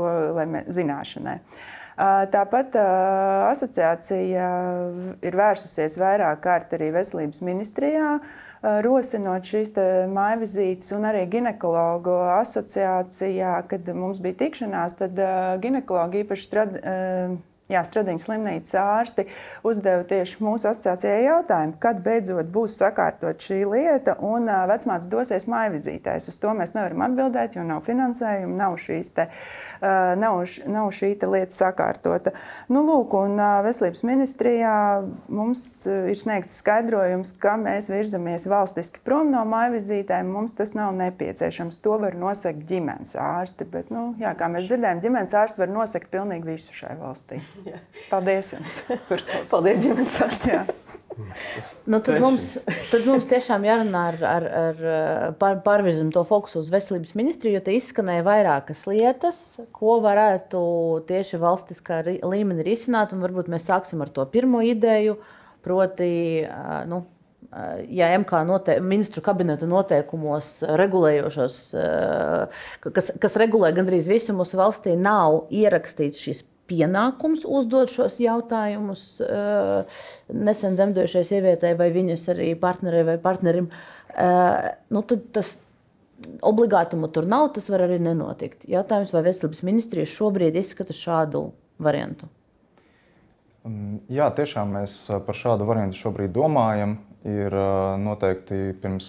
zināšanai. Tāpat asociācija ir vērsusies vairāk kārt arī veselības ministrijā, rosinot šīs mājvizītes, un arī ginekologu asociācijā, kad mums bija tikšanās, tad ginekologi īpaši strādā Jā, Stradiņas slimnīcas ārsti uzdeva tieši mūsu asociācijai jautājumu, kad beidzot būs sakārtot šī lieta un vecmāts dosies mājvizītēs. Uz to mēs nevaram atbildēt, jo nav finansējuma, nav, te, nav, nav šī lieta sakārtota. Nu, lūk, un Veselības ministrijā mums ir sniegts skaidrojums, ka mēs virzamies valstiski prom no mājvizītēm. Mums tas nav nepieciešams. To var nosakt ģimenes ārsti. Bet, nu, jā, kā mēs dzirdējām, ģimenes ārsti var nosakt pilnīgi visu šai valstī. Jā. Paldies jums! Paldies, ģimenes ārstiem! Nu, tad, mums, tad mums tiešām jārunā ar, ar, ar pār, pārvirzam to fokusu uz veselības ministriju, jo te izskanēja vairākas lietas, ko varētu tieši valstiskā līmenī risināt. Varbūt mēs sāksim ar to pirmo ideju, proti, nu, ja MK note, ministru kabineta noteikumos regulējošos, kas, kas regulē gandrīz visu mūsu valstī, nav ierakstīts šis pienākums uzdot šos jautājumus nesen dzemdojušai sievietei vai viņas arī partnerei vai partnerim, nu, tad tas obligātumu tur nav, tas var arī nenotikt. Jautājums, vai veselības ministrija šobrīd izskata šādu variantu? Mm, jā, tiešām mēs par šādu variantu šobrīd domājam. Ir noteikti pirms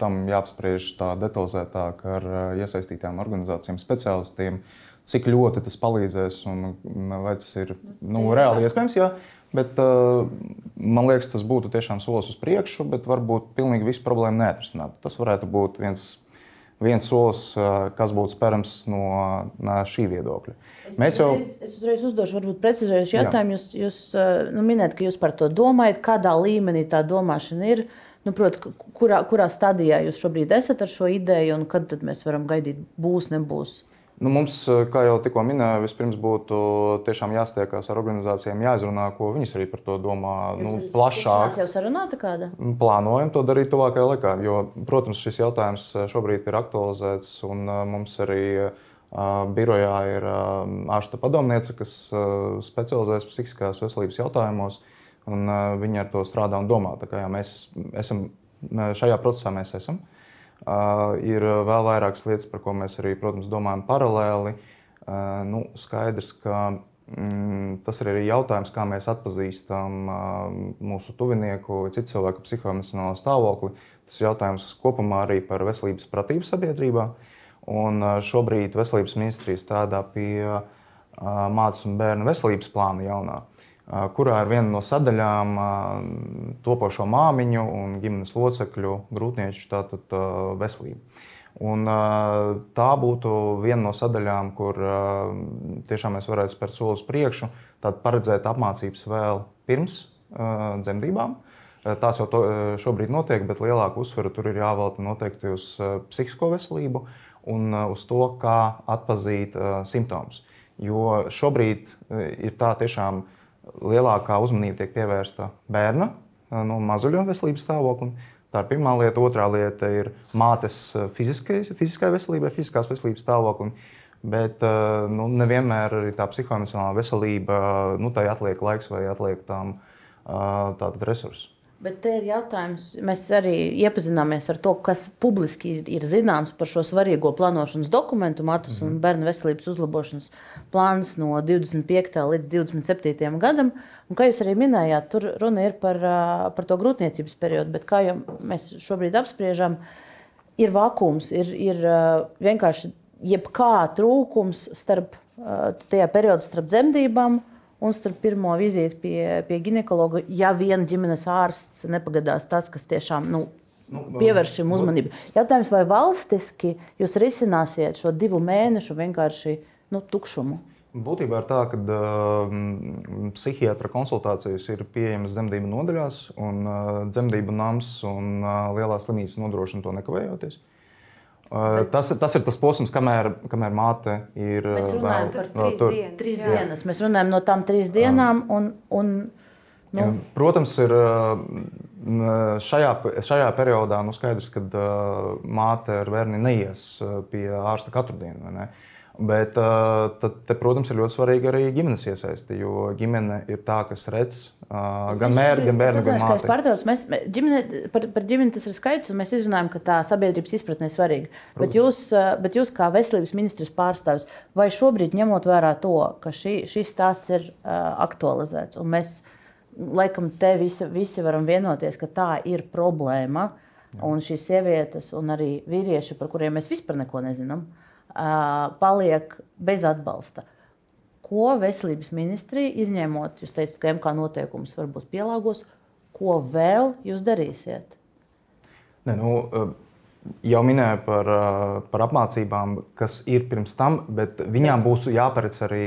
tam jāapspriež tā detalizētāk ar iesaistītām organizācijām, speciālistiem, cik ļoti tas palīdzēs un vai tas ir nu, reāli iespējams. Jā. Bet, man liekas, tas būtu tiešām solis uz priekšu, bet varbūt pilnīgi visu problēmu neatrisināt. Tas varētu būt viens viens solis, kas būtu sperams no šī viedokļa. Es Mēs jau uzreiz, es uzreiz uzdošu, varbūt precizējuši jautājumu. Jūs, jūs nu, minējat, ka jūs par to domājat, kādā līmenī tā domāšana ir. Nu, Protams, kurā, kurā stadijā jūs šobrīd esat ar šo ideju un kad mēs varam gaidīt, būs, nebūs? Nu, mums, eh, kā jau tikko minēju, vispirms būtu tiešām jāstiekās ar organizācijām, jāizrunā, ko viņas arī par to domā. Nu, plašāk. Jau sarunāta kāda? Plānojam to darīt tuvākajā laikā, jo, protams, šis jautājums eh, šobrīd ir aktualizēts, un eh, mums arī birojā ir ārsta padomniece, kas specializējas psihiskās veselības jautājumos, un viņi ar to strādā un domā. Tā kā jā, mēs esam šajā procesā, mēs esam. Uh, ir vēl vairākas lietas, par ko mēs arī, protams, domājam paralēli. Uh, nu, skaidrs, ka mm, tas ir arī jautājums, kā mēs atpazīstam uh, mūsu tuvinieku vai citu cilvēku psihoemocionālo stāvokli. Tas ir jautājums kopumā arī par veselības pratību sabiedrībā. Un šobrīd Veselības ministrija strādā pie mācību un bērnu veselības plāna jaunā kurā ir viena no sadaļām topošo māmiņu un ģimenes locekļu grūtnieču tātad, veselību. Un, tā būtu viena no sadaļām, kur tiešām mēs varētu spērt soli uz priekšu, tad paredzēt apmācības vēl pirms dzemdībām. Tās jau to, šobrīd notiek, bet lielāku uzsvaru tur ir jāvelta noteikti uz psihisko veselību un uz to, kā atzīt simptomus. Jo šobrīd ir tā tiešām, ka lielākā uzmanība tiek pievērsta bērna no mazuļu veselības stāvoklim. Tā ir pirmā lieta. Otrā lieta ir mātes fiziskai, fiziskai veselībai, fiziskās veselības stāvoklim. Bet nu, nevienmēr arī tā psihoemocionālā veselība, nu, tai atliek laiks vai atliek tam resursus. Bet te ir jautājums, mēs arī iepazināmies ar to, kas publiski ir, ir zināms par šo svarīgo plānošanas dokumentu, matus mm -hmm. un bērnu veselības uzlabošanas plāns no 25. līdz 27. gadam. Un, kā jūs arī minējāt, tur runa ir par, par to grūtniecības periodu, bet kā jau mēs šobrīd apspriežam, ir vakums, ir, ir vienkārši jebkā trūkums starp tajā periodā starp dzemdībām un starp pirmo vizīti pie, pie ginekologa, ja vien ģimenes ārsts nepagadās tas, kas tiešām nu, nu, pievērš šim uzmanību. Jautājums, vai valstiski jūs risināsiet šo divu mēnešu vienkārši nu, tukšumu? Būtībā ir tā, ka uh, psihiatra konsultācijas ir pieejamas dzemdību nodaļās, un uh, dzemdību nams un uh, lielās slimnīcas nodrošina to nekavējoties. Uh, Bet, tas, tas ir tas posms, kamēr, kamēr māte ir vēl no, tur. Dienas, trīs jā. dienas. Mēs runājam no tām trīs dienām. Un, un, nu. Protams, ir šajā, šajā periodā nu skaidrs, ka māte ar bērnu neies pie ārsta katru dienu. Bet, tad, te, protams, ir ļoti svarīga arī ģimenes iesaiste. Jo ģimene ir tā, kas redz gan mērķi, gan bērnu gadu. Mēs, ģimene, par, par ģimeni tas ir skaidrs, un mēs izrunājam, ka tā sabiedrības izpratne ir svarīga. Bet jūs, bet jūs, kā veselības ministrs pārstāvis, vai šobrīd ņemot vērā to, ka šī, šis stāsts ir uh, aktualizēts, un mēs laikam te visi, visi varam vienoties, ka tā ir problēma, un šīs sievietes un arī vīrieši, par kuriem mēs vispār neko nezinām, uh, paliek bez atbalsta. Ko veselības ministrija, izņemot, jūs teicat, ka MK noteikumus varbūt pielāgos, ko vēl jūs darīsiet? Ne, nu, jau minēju par, par apmācībām, kas ir pirms tam, bet viņām būs jāparedz arī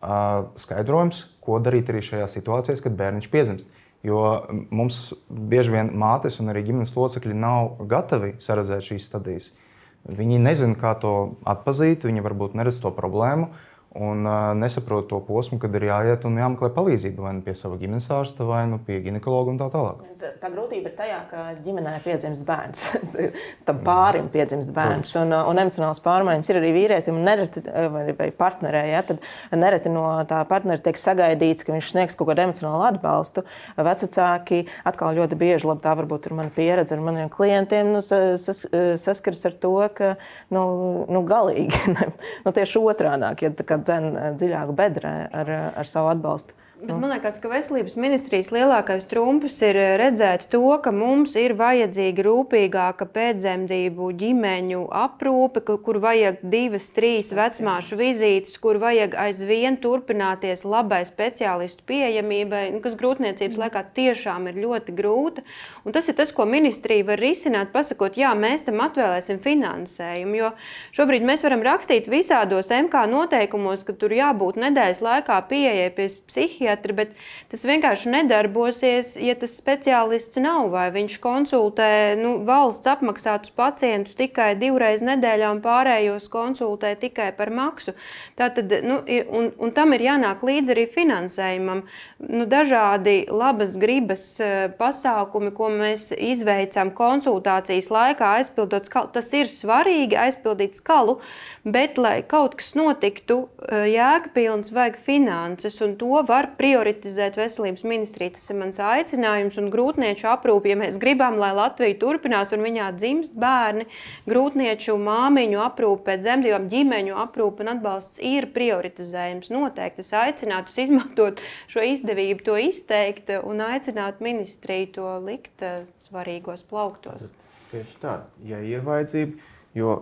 skaidrojums, ko darīt arī šajā situācijā, kad bērniņš piedzimst. Jo mums bieži vien mātes un arī ģimenes locekļi nav gatavi saredzēt šīs stadijas. Uh, Viņi nezina, kā to atzīt, viņi varbūt neredz to problēmu. Un uh, nesaprot to posmu, kad ir jāiet un jāmeklē palīdzība vai nu pie sava ģimenes ārsta, vai nu pie ginekologa un tā tālāk. Tā, tā grūtība ir tajā, ka ģimenē piedzimst bērns, tam pārim piedzimst bērns, un, un emocionāls pārmaiņas ir arī vīrietim, nereti, vai, partnerē. Ja, tad nereti no tā partnera tiek sagaidīts, ka viņš sniegs kaut kādu emocionālu atbalstu. Vecāki atkal ļoti bieži, labi, tā varbūt ir mana pieredze ar maniem klientiem, nu, sas, saskars ar to, ka nu, nu, galīgi nu, tieši otrādi, ja dzen dziļāk bedrē ar, ar savu atbalstu. Bet man liekas, ka veselības ministrijas lielākais trumps ir eh, redzēt to, ka mums ir vajadzīga rūpīgāka pēcdzemdību ģimeņu aprūpe, kur vajag divas, trīs vecmāšu vizītes, kur vajag aizvien turpināties labai speciālistu pieejamībai, nu, kas grūtniecības mm. laikā tiešām ir ļoti grūta. Un tas ir tas, ko ministrija var risināt, pasakot, jā, mēs tam atvēlēsim finansējumu. Jo šobrīd mēs varam rakstīt visādos MK noteikumos, ka tur jābūt nedēļas laikā pieejai pie psihiatra psihiatri, bet tas vienkārši nedarbosies, ja tas speciālists nav vai viņš konsultē nu, valsts apmaksātus pacientus tikai divreiz nedēļā un pārējos konsultē tikai par maksu. Tātad, nu, un, un tam ir jānāk līdzi arī finansējumam. Nu, dažādi labas gribas e, pasākumi, ko mēs izveicam konsultācijas laikā, aizpildot skalu, tas ir svarīgi aizpildīt skalu, bet, lai kaut kas notiktu, e, jēgpilns vajag finanses, un to var prioritizēt veselības ministriju. Tas ir mans aicinājums un grūtnieču aprūpi. Ja mēs gribam, lai Latvija turpinās un viņā dzimst bērni, grūtnieču māmiņu aprūpe pēc dzemdībām, ģimeņu aprūpe un atbalsts ir prioritizējums. Noteikti es aicinātu izmantot šo izdevību, to izteikt un aicināt ministriju to likt eh, svarīgos plauktos. Tieši tā, ja ir vajadzība, jo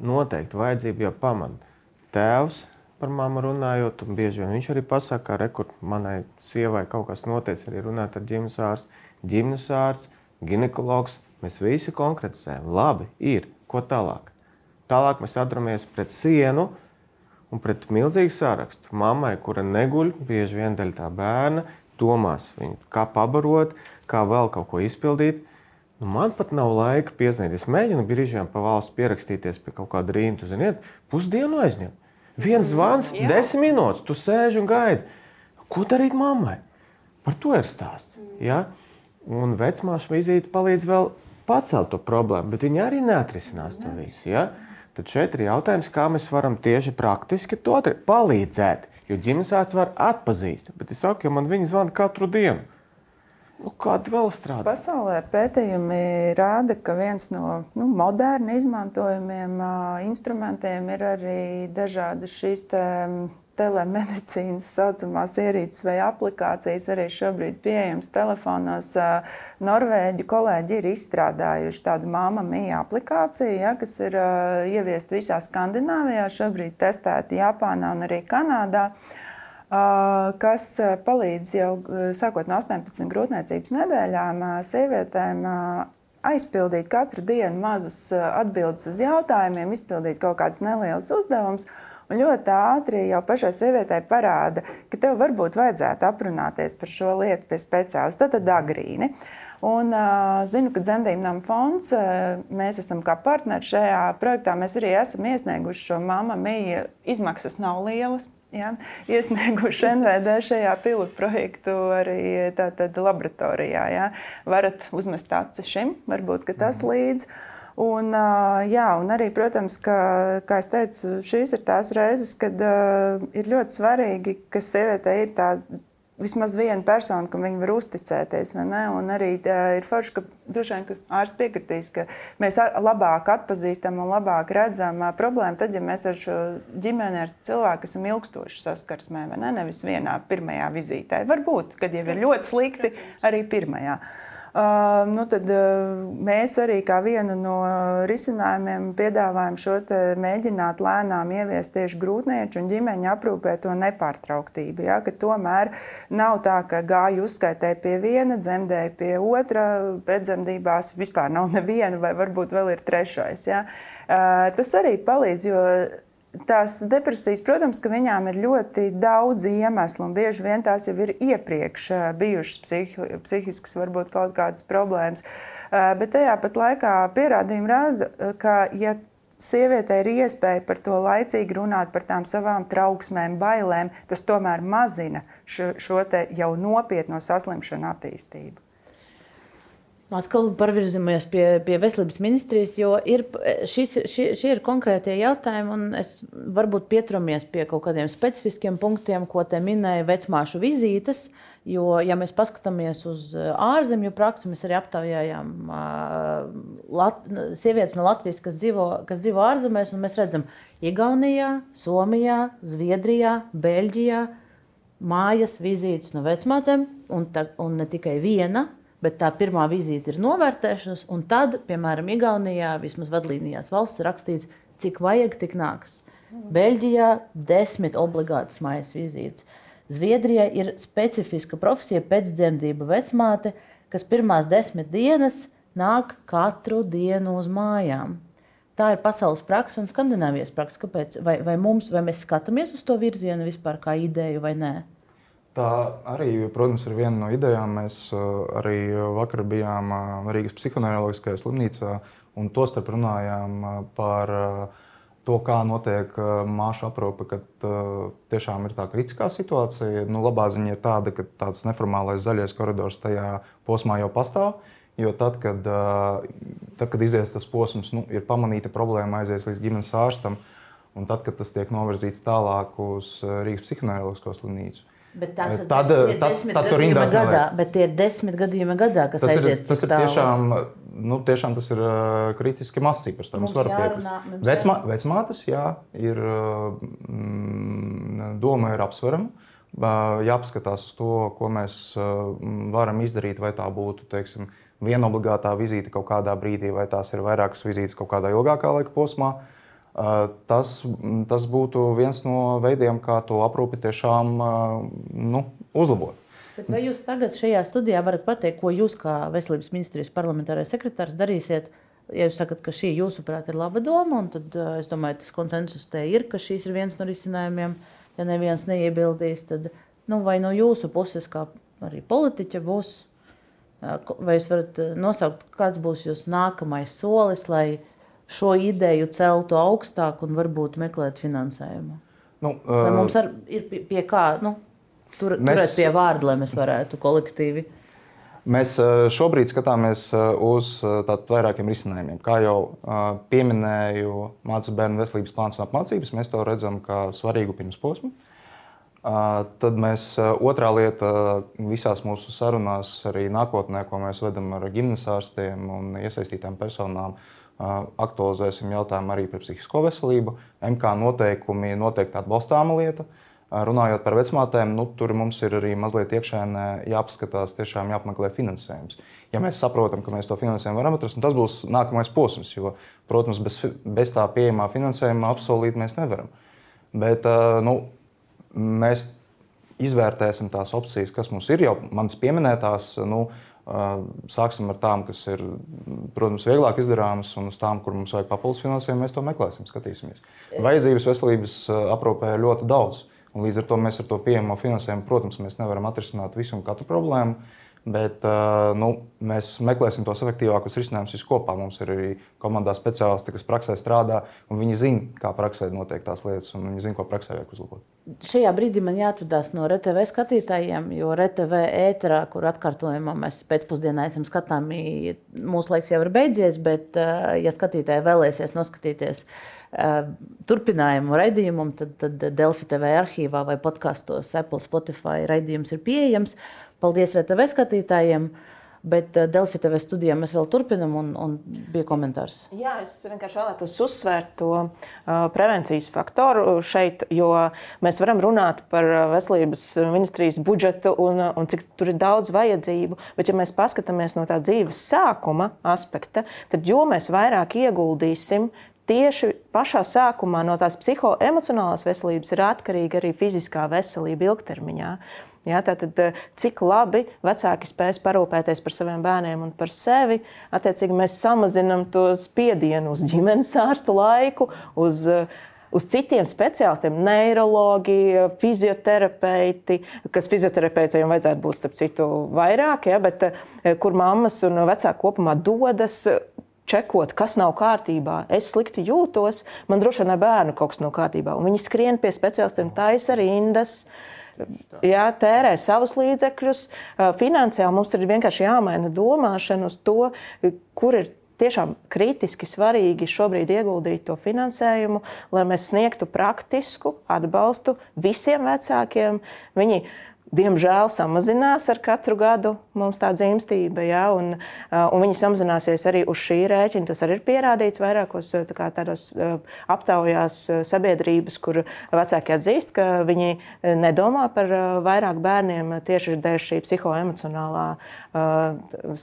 noteikti vajadzība jau pamana. Tēvs par mammu runājot, un bieži vien viņš arī pasakā, ka rekur manai sievai kaut kas notiek, arī runāt ar ģimenes ārstu, ģimenes ārsts, ginekologs. Mēs visi konkretizējam, labi, ir, ko tālāk. Tālāk mēs atramies pret sienu un pret milzīgu sarakstu. Mammai, kura neguļ, bieži vien dēļ tā bērna, domās, viņu, kā pabarot, kā vēl kaut ko izpildīt. Nu, man pat nav laika piezīmēt. Es mēģinu brīžiem pa valsts pierakstīties pie kaut kāda rīta, ziniet, pusdienu aizņemt. Viens zvans, Jā. desmit minūtes, tu sēž un gaidi. Ko darīt mammai? Par to ir stāsts. Ja? Un vecmāšu vizīte palīdz vēl pacelt to problēmu, bet viņi arī neatrisinās to visu. Ja? Tad šeit ir jautājums, kā mēs varam tieši praktiski to palīdzēt. Jo ģimenes ārsts var atpazīt, bet es saku, ja man viņi zvana katru dienu. Nu, kāda vēl strādā? Pasaulē pētījumi rāda, ka viens no nu, moderni izmantojamiem uh, instrumentiem ir arī dažādas šīs te, telemedicīnas saucamās ierīces vai aplikācijas. Arī šobrīd pieejamas telefonos. Norvēģi kolēģi ir izstrādājuši tādu māma mīja aplikāciju, ja, kas ir ieviesta visā Skandināvijā, šobrīd testēta Japānā un arī Kanādā. Uh, kas palīdz jau sākot no 18 grūtniecības nedēļām sievietēm aizpildīt katru dienu mazus atbildes uz jautājumiem, izpildīt kaut kādus nelielus uzdevumus. Un ļoti ātri jau pašai sievietei parāda, ka tev varbūt vajadzētu aprunāties par šo lietu pie speciālista, tad agrīni. Un, uh, zinu, ka Zemdību nama fonds, uh, mēs esam kā partneri šajā projektā. Mēs arī esam iesnieguši šo mamma mīja. Izmaksas nav lielas. Ja, iesnieguši NVD šajā pilotu projektu arī tātad, laboratorijā. Ja. Varat uzmest aci šim, varbūt tas mhm. līdzi. Un, jā, un arī, protams, ka, kā jau teicu, šīs ir tās reizes, kad uh, ir ļoti svarīgi, ka sievietei ir tā vismaz viena persona, kam viņi var uzticēties. Un arī ir forši, ka droši vien ka ārsts piekritīs, ka mēs labāk atpazīstam un labāk redzam problēmu, tad, ja mēs ar šo ģimeni, ar cilvēku esam ilgstoši saskarsmē, ne? nevis vienā pirmajā vizītē. Varbūt, kad jau ir ļoti slikti, arī pirmajā. Uh, nu tad, mēs arī kā vienu no risinājumiem piedāvājam šo mēģināt lēnām ieviest tieši grūtnieču un ģimeņa aprūpē to nepārtrauktību. Ja, tomēr nav tā, ka gāju uzskaitē pie viena, dzemdēju pie otra, pēcdzemdībās vispār nav neviena vai varbūt vēl ir trešais. Ja. Tas arī palīdz, jo Tās depresijas, protams, ka viņām ir ļoti daudz iemeslu, un bieži vien tās jau ir iepriekš bijušas psihi, psihiskas, varbūt kaut kādas problēmas. Bet tajā pat laikā pierādījumi rāda, ka, ja sievietei ir iespēja par to laicīgi runāt, par tām savām trauksmēm, bailēm, tas tomēr mazina šo, šo jau nopietno saslimšanu attīstību. Atkal parvirzamies pie, pie veselības ministrijas, jo ir, šis, šie, šie ir konkrētie jautājumi, un es varbūt pieturamies pie kaut kādiem specifiskiem punktiem, ko te minēja vecmāšu vizītes. Jo, ja mēs paskatāmies uz ārzemju praksi, mēs arī aptaujājām Lat sievietes no Latvijas, kas dzīvo, kas dzīvo ārzemēs, un mēs redzam, Igaunijā, Somijā, Zviedrijā, Beļģijā mājas vizītes no vecmātēm, un, ta, un ne tikai viena bet tā pirmā vizīte ir novērtēšanas, un tad, piemēram, Igaunijā, vismaz vadlīnijās valsts rakstīts, cik vajag, tik nāks. Beļģijā desmit obligātas mājas vizītes. Zviedrijā ir specifiska profesija pēcdzemdību vecmāte, kas pirmās desmit dienas nāk katru dienu uz mājām. Tā ir pasaules praksa un skandināvijas praksa. Kāpēc? Vai, vai, mums, vai mēs skatāmies uz to virzienu vispār kā ideju vai nē? Tā arī, protams, ir viena no idejām. Mēs uh, arī vakar bijām uh, Rīgas psihoneiroloģiskajā slimnīcā un tostarp runājām uh, par to, kā notiek māšu aprūpe, kad tiešām ir tā kritiskā situācija. Nu, labā ziņa ir tāda, ka tāds neformālais zaļais koridors tajā posmā jau pastāv. Jo tad, kad, tad, kad izies tas posms, nu, ir pamanīta problēma, aizies līdz ģimenes ārstam, un tad, kad tas tiek novirzīts tālāk uz Rīgas psihoneiroloģisko slimnīcu, Bet tas ir tad, tad, tad tur ir gadā. Bet tie ir desmit gadījumi gadā, kas tas aiziet. Ir, tas ir tiešām, nu, tiešām tas ir kritiski mazs cipars. Mums var piekrist. Vecmā, vecmātes, jā, ir mm, doma ir apsverama. Jāpaskatās uz to, ko mēs varam izdarīt, vai tā būtu teiksim, viena obligātā vizīte kaut kādā brīdī, vai tās ir vairākas vizītes kaut kādā ilgākā laika posmā. Uh, Tas, tas būtu viens no veidiem, kā to aprūpi tiešām nu, uzlabot. Bet vai jūs tagad šajā studijā varat pateikt, ko jūs kā Veselības ministrijas parlamentārais sekretārs darīsiet? Ja jūs sakat, ka šī jūsuprāt ir laba doma, tad es domāju, tas konsensus te ir, ka šīs ir viens no risinājumiem. Ja neviens neiebildīs, tad nu, vai no jūsu puses, kā arī politiķa, būs, vai jūs varat nosaukt, kāds būs jūsu nākamais solis, lai šo ideju celtu augstāk un varbūt meklēt finansējumu? Nu, uh, lai mums ar, ir pie, pie kā nu, tur, mēs, turēt pie vārda, lai mēs varētu kolektīvi. Mēs šobrīd skatāmies uz vairākiem risinājumiem. Kā jau pieminēju, mācību bērnu veselības plāns un apmācības, mēs to redzam kā svarīgu pirmsposmu. Tad mēs otrā lieta visās mūsu sarunās, arī nākotnē, ko mēs vedam ar ģimenes ārstiem un iesaistītām personām, uh, aktualizēsim jautājumu arī par psihisko veselību. MK noteikumi noteikti atbalstāma lieta. Runājot par vecmātēm, nu, tur mums ir arī mazliet iekšēnē jāpaskatās, tiešām jāapmeklē finansējums. Ja mēs saprotam, ka mēs to finansējumu varam atrast, tas būs nākamais posms, jo, protams, bez, bez tā pieejamā finansējuma apsolīt mēs nevaram. Bet nu, mēs izvērtēsim tās opcijas, kas mums ir jau manas pieminētās. Nu, Sāksim ar tām, kas ir, protams, vieglāk izdarāmas, un uz tām, kur mums vajag papildus finansējumu, mēs to meklēsim, skatīsimies. Vajadzības veselības aprūpē ir ļoti daudz, un līdz ar to mēs ar to pieejamo finansējumu, protams, nevaram atrisināt visu un katru problēmu. Bet nu, mēs meklēsim tos efektīvākos risinājumus viskopā. Mums ir arī komandā speciālisti, kas praksē strādā, un viņi zina, kā praksē notiek tās lietas, un viņi zina, ko praksē vajag uzlabot. Šajā brīdī man jāatvadās no RTV skatītājiem, jo RTV ēterā, kur atkārtojumā mēs pēcpusdienā esam skatāmi, mūsu laiks jau ir beidzies, bet, ja skatītāji vēlēsies noskatīties turpinājumu raidījumam, tad, tad Delfi TV arhīvā vai podkastos Apple, Spotify raidījums ir pieejams. Paldies RTV skatītājiem! Bet Delfi TV studijā mēs vēl turpinām, un, un bija komentārs. Jā, es vienkārši vēlētos uzsvērt to uh, prevencijas faktoru šeit, jo mēs varam runāt par veselības ministrijas budžetu un, un cik tur ir daudz vajadzību. Bet, ja mēs paskatāmies no tā dzīves sākuma aspekta, tad jo mēs vairāk ieguldīsim tieši pašā sākumā no tās psihoemocionālās veselības ir atkarīga arī fiziskā veselība ilgtermiņā. Ja, tātad, eh, cik labi vecāki spēs parūpēties par saviem bērniem un par sevi, attiecīgi mēs samazinām to spiedienu uz ģimenes ārsta laiku, uz, eh, uz citiem speciālistiem, neiroloģi, fizioterapeiti, kas fizioterapeitiem vajadzētu būt starp citu vairāk, ja, bet eh, kur mammas un vecāki kopumā dodas čekot, kas nav kārtībā. Es slikti jūtos, man droši vien ar bērnu kaut kas nav kārtībā. Un viņi skrien pie speciālistiem, taisa rindas. Jā, tērē savus līdzekļus. Finansiāli mums ir vienkārši jāmaina domāšana uz to, kur ir tiešām kritiski svarīgi šobrīd ieguldīt to finansējumu, lai mēs sniegtu praktisku atbalstu visiem vecākiem. Viņi diemžēl samazinās ar katru gadu mums tā dzimstība, ja, un, un viņi samazināsies arī uz šī rēķina. Tas arī ir pierādīts vairākos tā tādos aptaujās sabiedrības, kur vecāki atzīst, ka viņi nedomā par vairāk bērniem tieši dēļ šī psihoemocionālā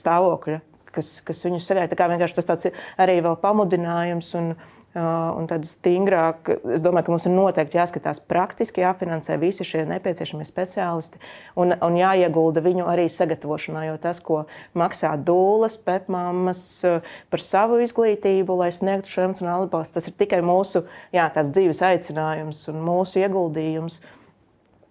stāvokļa kas, kas viņus sagaida. Tā vienkārši tas arī vēl pamudinājums. Un, un tad stingrāk, es domāju, ka mums ir noteikti jāskatās praktiski, jāfinansē visi šie nepieciešamie speciālisti un, un jāiegulda viņu arī sagatavošanā. Jo tas, ko maksā dūles, pepmāmas par savu izglītību, lai sniegtu šo emocionālu atbalstu, tas ir tikai mūsu jā, dzīves aicinājums un mūsu ieguldījums.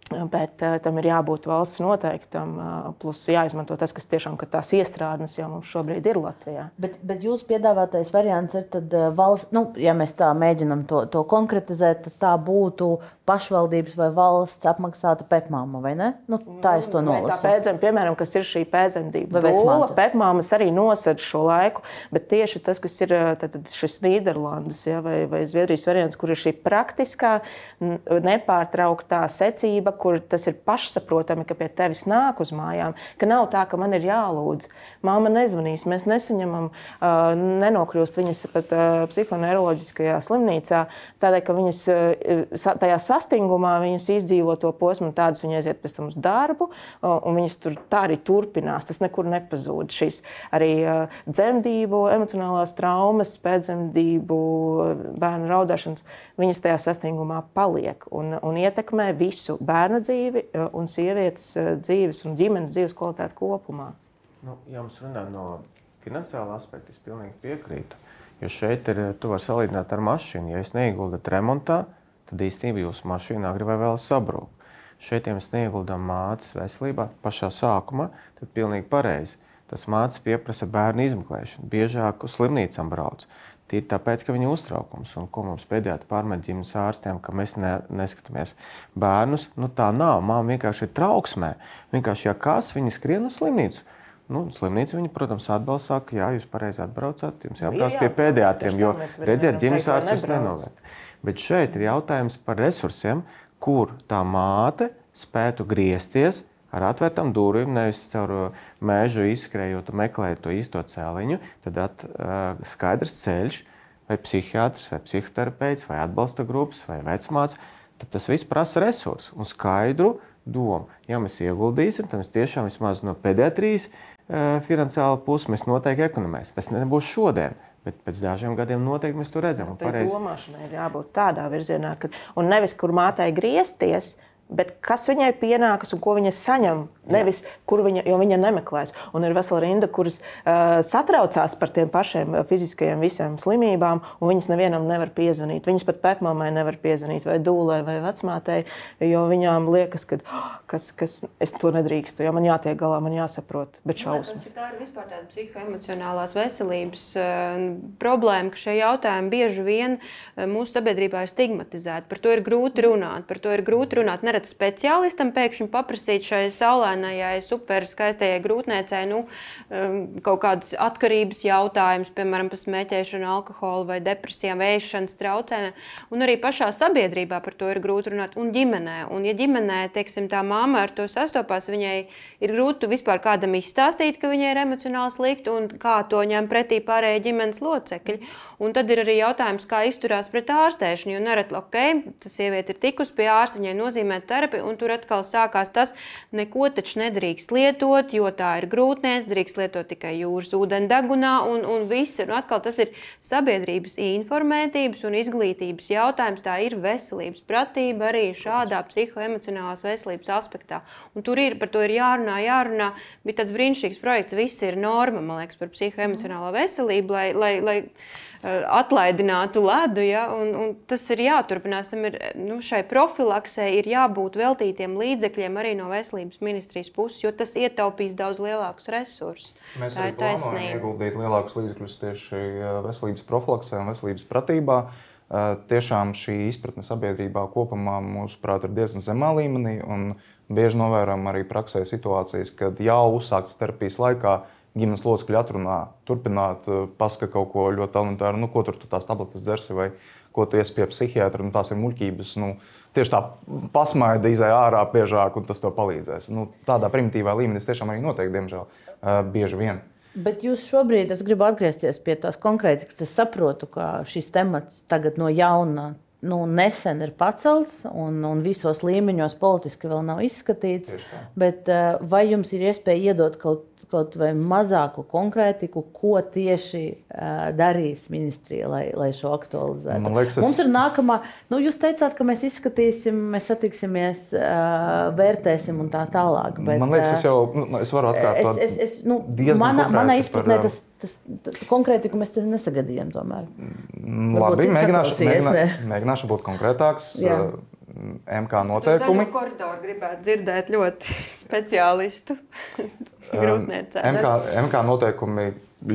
Bet uh, tam ir jābūt valsts noteiktam, uh, plus jāizmanto tas, kas tiešām ka tās iestrādes jau mums šobrīd ir Latvijā. Bet, bet jūsu piedāvātais variants ir, tad uh, valsts, nu, ja mēs tā mēģinām to, to konkretizēt, tad tā būtu pašvaldības vai valsts apmaksāta pepmāma, vai ne? Nu, tā es to nolasu. Tā pēdzem, piemēram, kas ir šī pēdzemdība. Dūla, pepmāmas arī nosedz šo laiku, bet tieši tas, kas ir tad, šis Nīderlandes ja, vai, vai Zviedrijas variants, kur ir šī praktiskā, nepārtrauktā secība, kur tas ir pašsaprotami, ka pie tevis nāk uz mājām, ka nav tā, ka man ir jālūdz. Māma nezvanīs, mēs nesaņemam, nenokļūst viņas pat psihoneiroloģiskajā slimnīcā, tādēļ, ka viņas tajā sastingumā viņas izdzīvo to posmu, tādas viņas aiziet pēc tam uz darbu, un viņas tur tā arī turpinās. Tas nekur nepazūd. Šīs arī dzemdību, emocionālās traumas, pēcdzemdību, bērnu raudāšanas, viņas tajā sastingumā paliek un, un ietekmē visu bērnu bērnu dzīvi e, un sievietes e, dzīves un ģimenes dzīves kvalitāti kopumā. Nu, ja mums runā no finansiāla aspekta, es pilnīgi piekrītu. Jo šeit ir, tu vari salīdzināt ar mašīnu. Ja jūs neieguldāt remontā, tad īstenībā jūsu mašīna agri vai vēl sabrūk. Šeit, ja mēs neieguldām mātes veselībā pašā sākumā, tad pilnīgi pareizi. Tas mācis pieprasa bērnu izmeklēšanu, biežāk uz slimnīcām brauc. Tīri tāpēc, ka viņa uztraukums un ko mums pēdējā pārmet ģimenes ārstiem, ka mēs ne, neskatāmies bērnus, nu tā nav. Māma vienkārši ir trauksmē. Vienkārši, ja kas, viņa skrien uz slimnīcu. Nu, slimnīca viņa, protams, atbalsta, ka jā, jūs pareizi atbraucat, jums jābrauc jā, pie pēdējiem, jo, redziet, ģimenes ārsts jūs nenovērt. Bet šeit ir jautājums par resursiem, kur tā māte spētu griezties, ar atvērtām durvīm, nevis caur uh, mežu izskrējot un meklējot to īsto cēliņu, tad at, uh, skaidrs ceļš, vai psihiatrs, vai psihoterapeits, vai atbalsta grupas, vai vecmāts, tad tas viss prasa resursus un skaidru domu. Ja mēs ieguldīsim, tad mēs tiešām vismaz no pediatrijas uh, finansiāla puses mēs noteikti ekonomēsim. Tas nebūs šodien. Bet pēc dažiem gadiem noteikti mēs to redzam. Tā domāšanai ir jābūt tādā virzienā, ka, un nevis kur mātei griezties, Bet kas viņai pienākas un ko viņa saņem? Nevis, kur viņa, viņa nemeklēs. Un ir vesela rinda, kuras uh, satraucās par tiem pašiem fiziskajiem visiem slimībām, un viņas nevienam nevar piezvanīt. Viņas pat pēkmammai nevar piezvanīt, vai dūlē, vai vecmātei, jo viņām liekas, ka oh, kas, kas, es to nedrīkstu, jo man jātiek galā, man jāsaprot. Bet šausmas. Tā ir vispār tāda psihoemocionālās veselības uh, problēma, ka šie jautājumi bieži vien mūsu sabiedrībā ir stigmatizēti. Par to ir grūti runāt, par to ir grūti runāt nerad speciālistam pēkšņi paprasīt šai saulēnajai, superskaistajai grūtniecei nu, um, kaut kādas atkarības jautājumus, piemēram, par smēķēšanu, alkoholu vai depresijām, vēšanas traucējumiem. Un arī pašā sabiedrībā par to ir grūti runāt, un ģimenē. Un, ja ģimenē, teiksim, tā māma ar to sastopās, viņai ir grūti vispār kādam izstāstīt, ka viņai ir emocionāli slikti un kā to ņem pretī pārējie ģimenes locekļi. Un tad ir arī jautājums, kā izturās pret ārstēšanu. Jo nereti, ok, tas sieviete ir tikusi pie ārsta, viņai nozīmē terapiju, un tur atkal sākās tas, neko taču nedrīkst lietot, jo tā ir grūtniece, drīkst lietot tikai jūras ūdeni degunā, un, un viss. Un atkal tas ir sabiedrības informētības un izglītības jautājums. Tā ir veselības pratība arī šādā psihoemocionālās veselības aspektā. Un tur ir par to ir jārunā, jārunā. Bija tāds brīnišķīgs projekts, viss ir norma, man liekas, par psihoemocionālo veselību, lai, lai, lai atlaidinātu ledu. Ja? Un, un tas ir jāturpinās. Tam ir nu, šai profilaksē ir jābūt veltītiem līdzekļiem arī no veselības ministrijas puses, jo tas ietaupīs daudz lielākus resursus. Mēs arī plānojam ieguldīt lielākus līdzekļus tieši veselības profilaksē un veselības pratībā. Tiešām šī izpratne sabiedrībā kopumā, mūsuprāt, ir diezgan zemā līmenī. Bieži novērojam arī praksē situācijas, kad jau uzsāktas terapijas laikā ģimenes locekļi atrunā, turpināt, pasaka kaut ko ļoti elementāru, nu, ko tur tu tās tabletes dzersi vai ko tu ies pie psihiatra, nu, tās ir muļķības. Nu, tieši tā pasmaida izēja ārā biežāk, un tas tev palīdzēs. Nu, tādā primitīvā līmenī tas tiešām arī notiek, diemžēl, bieži vien. Bet jūs šobrīd, es gribu atgriezties pie tās konkrētas, es saprotu, ka šis temats tagad no jauna nu, nesen ir pacelts un, un visos līmeņos politiski vēl nav izskatīts. Bet, eh, vai jums ir iespēja iedot kaut, kaut vai mazāku konkrētiku, ko tieši uh, darīs ministrija, lai, lai šo aktualizētu? Liekas, es... Mums ir nākamā, nu, jūs teicāt, ka mēs izskatīsim, mēs satiksimies, uh, vērtēsim un tā tālāk. Bet, Man liekas, es jau nu, es varu atkārtot. Es, es, es, nu, mana, manā izpratnē par, tas tas, tas konkrētiku mēs nesagadījām. Tomēr. Mm, labi, mēģināšu, mēģinā, mēģināšu būt konkrētāks. Jā. MK noteikumi. Zaļo koridoru gribētu dzirdēt ļoti speciālistu. grūtniecē. MK, MK noteikumi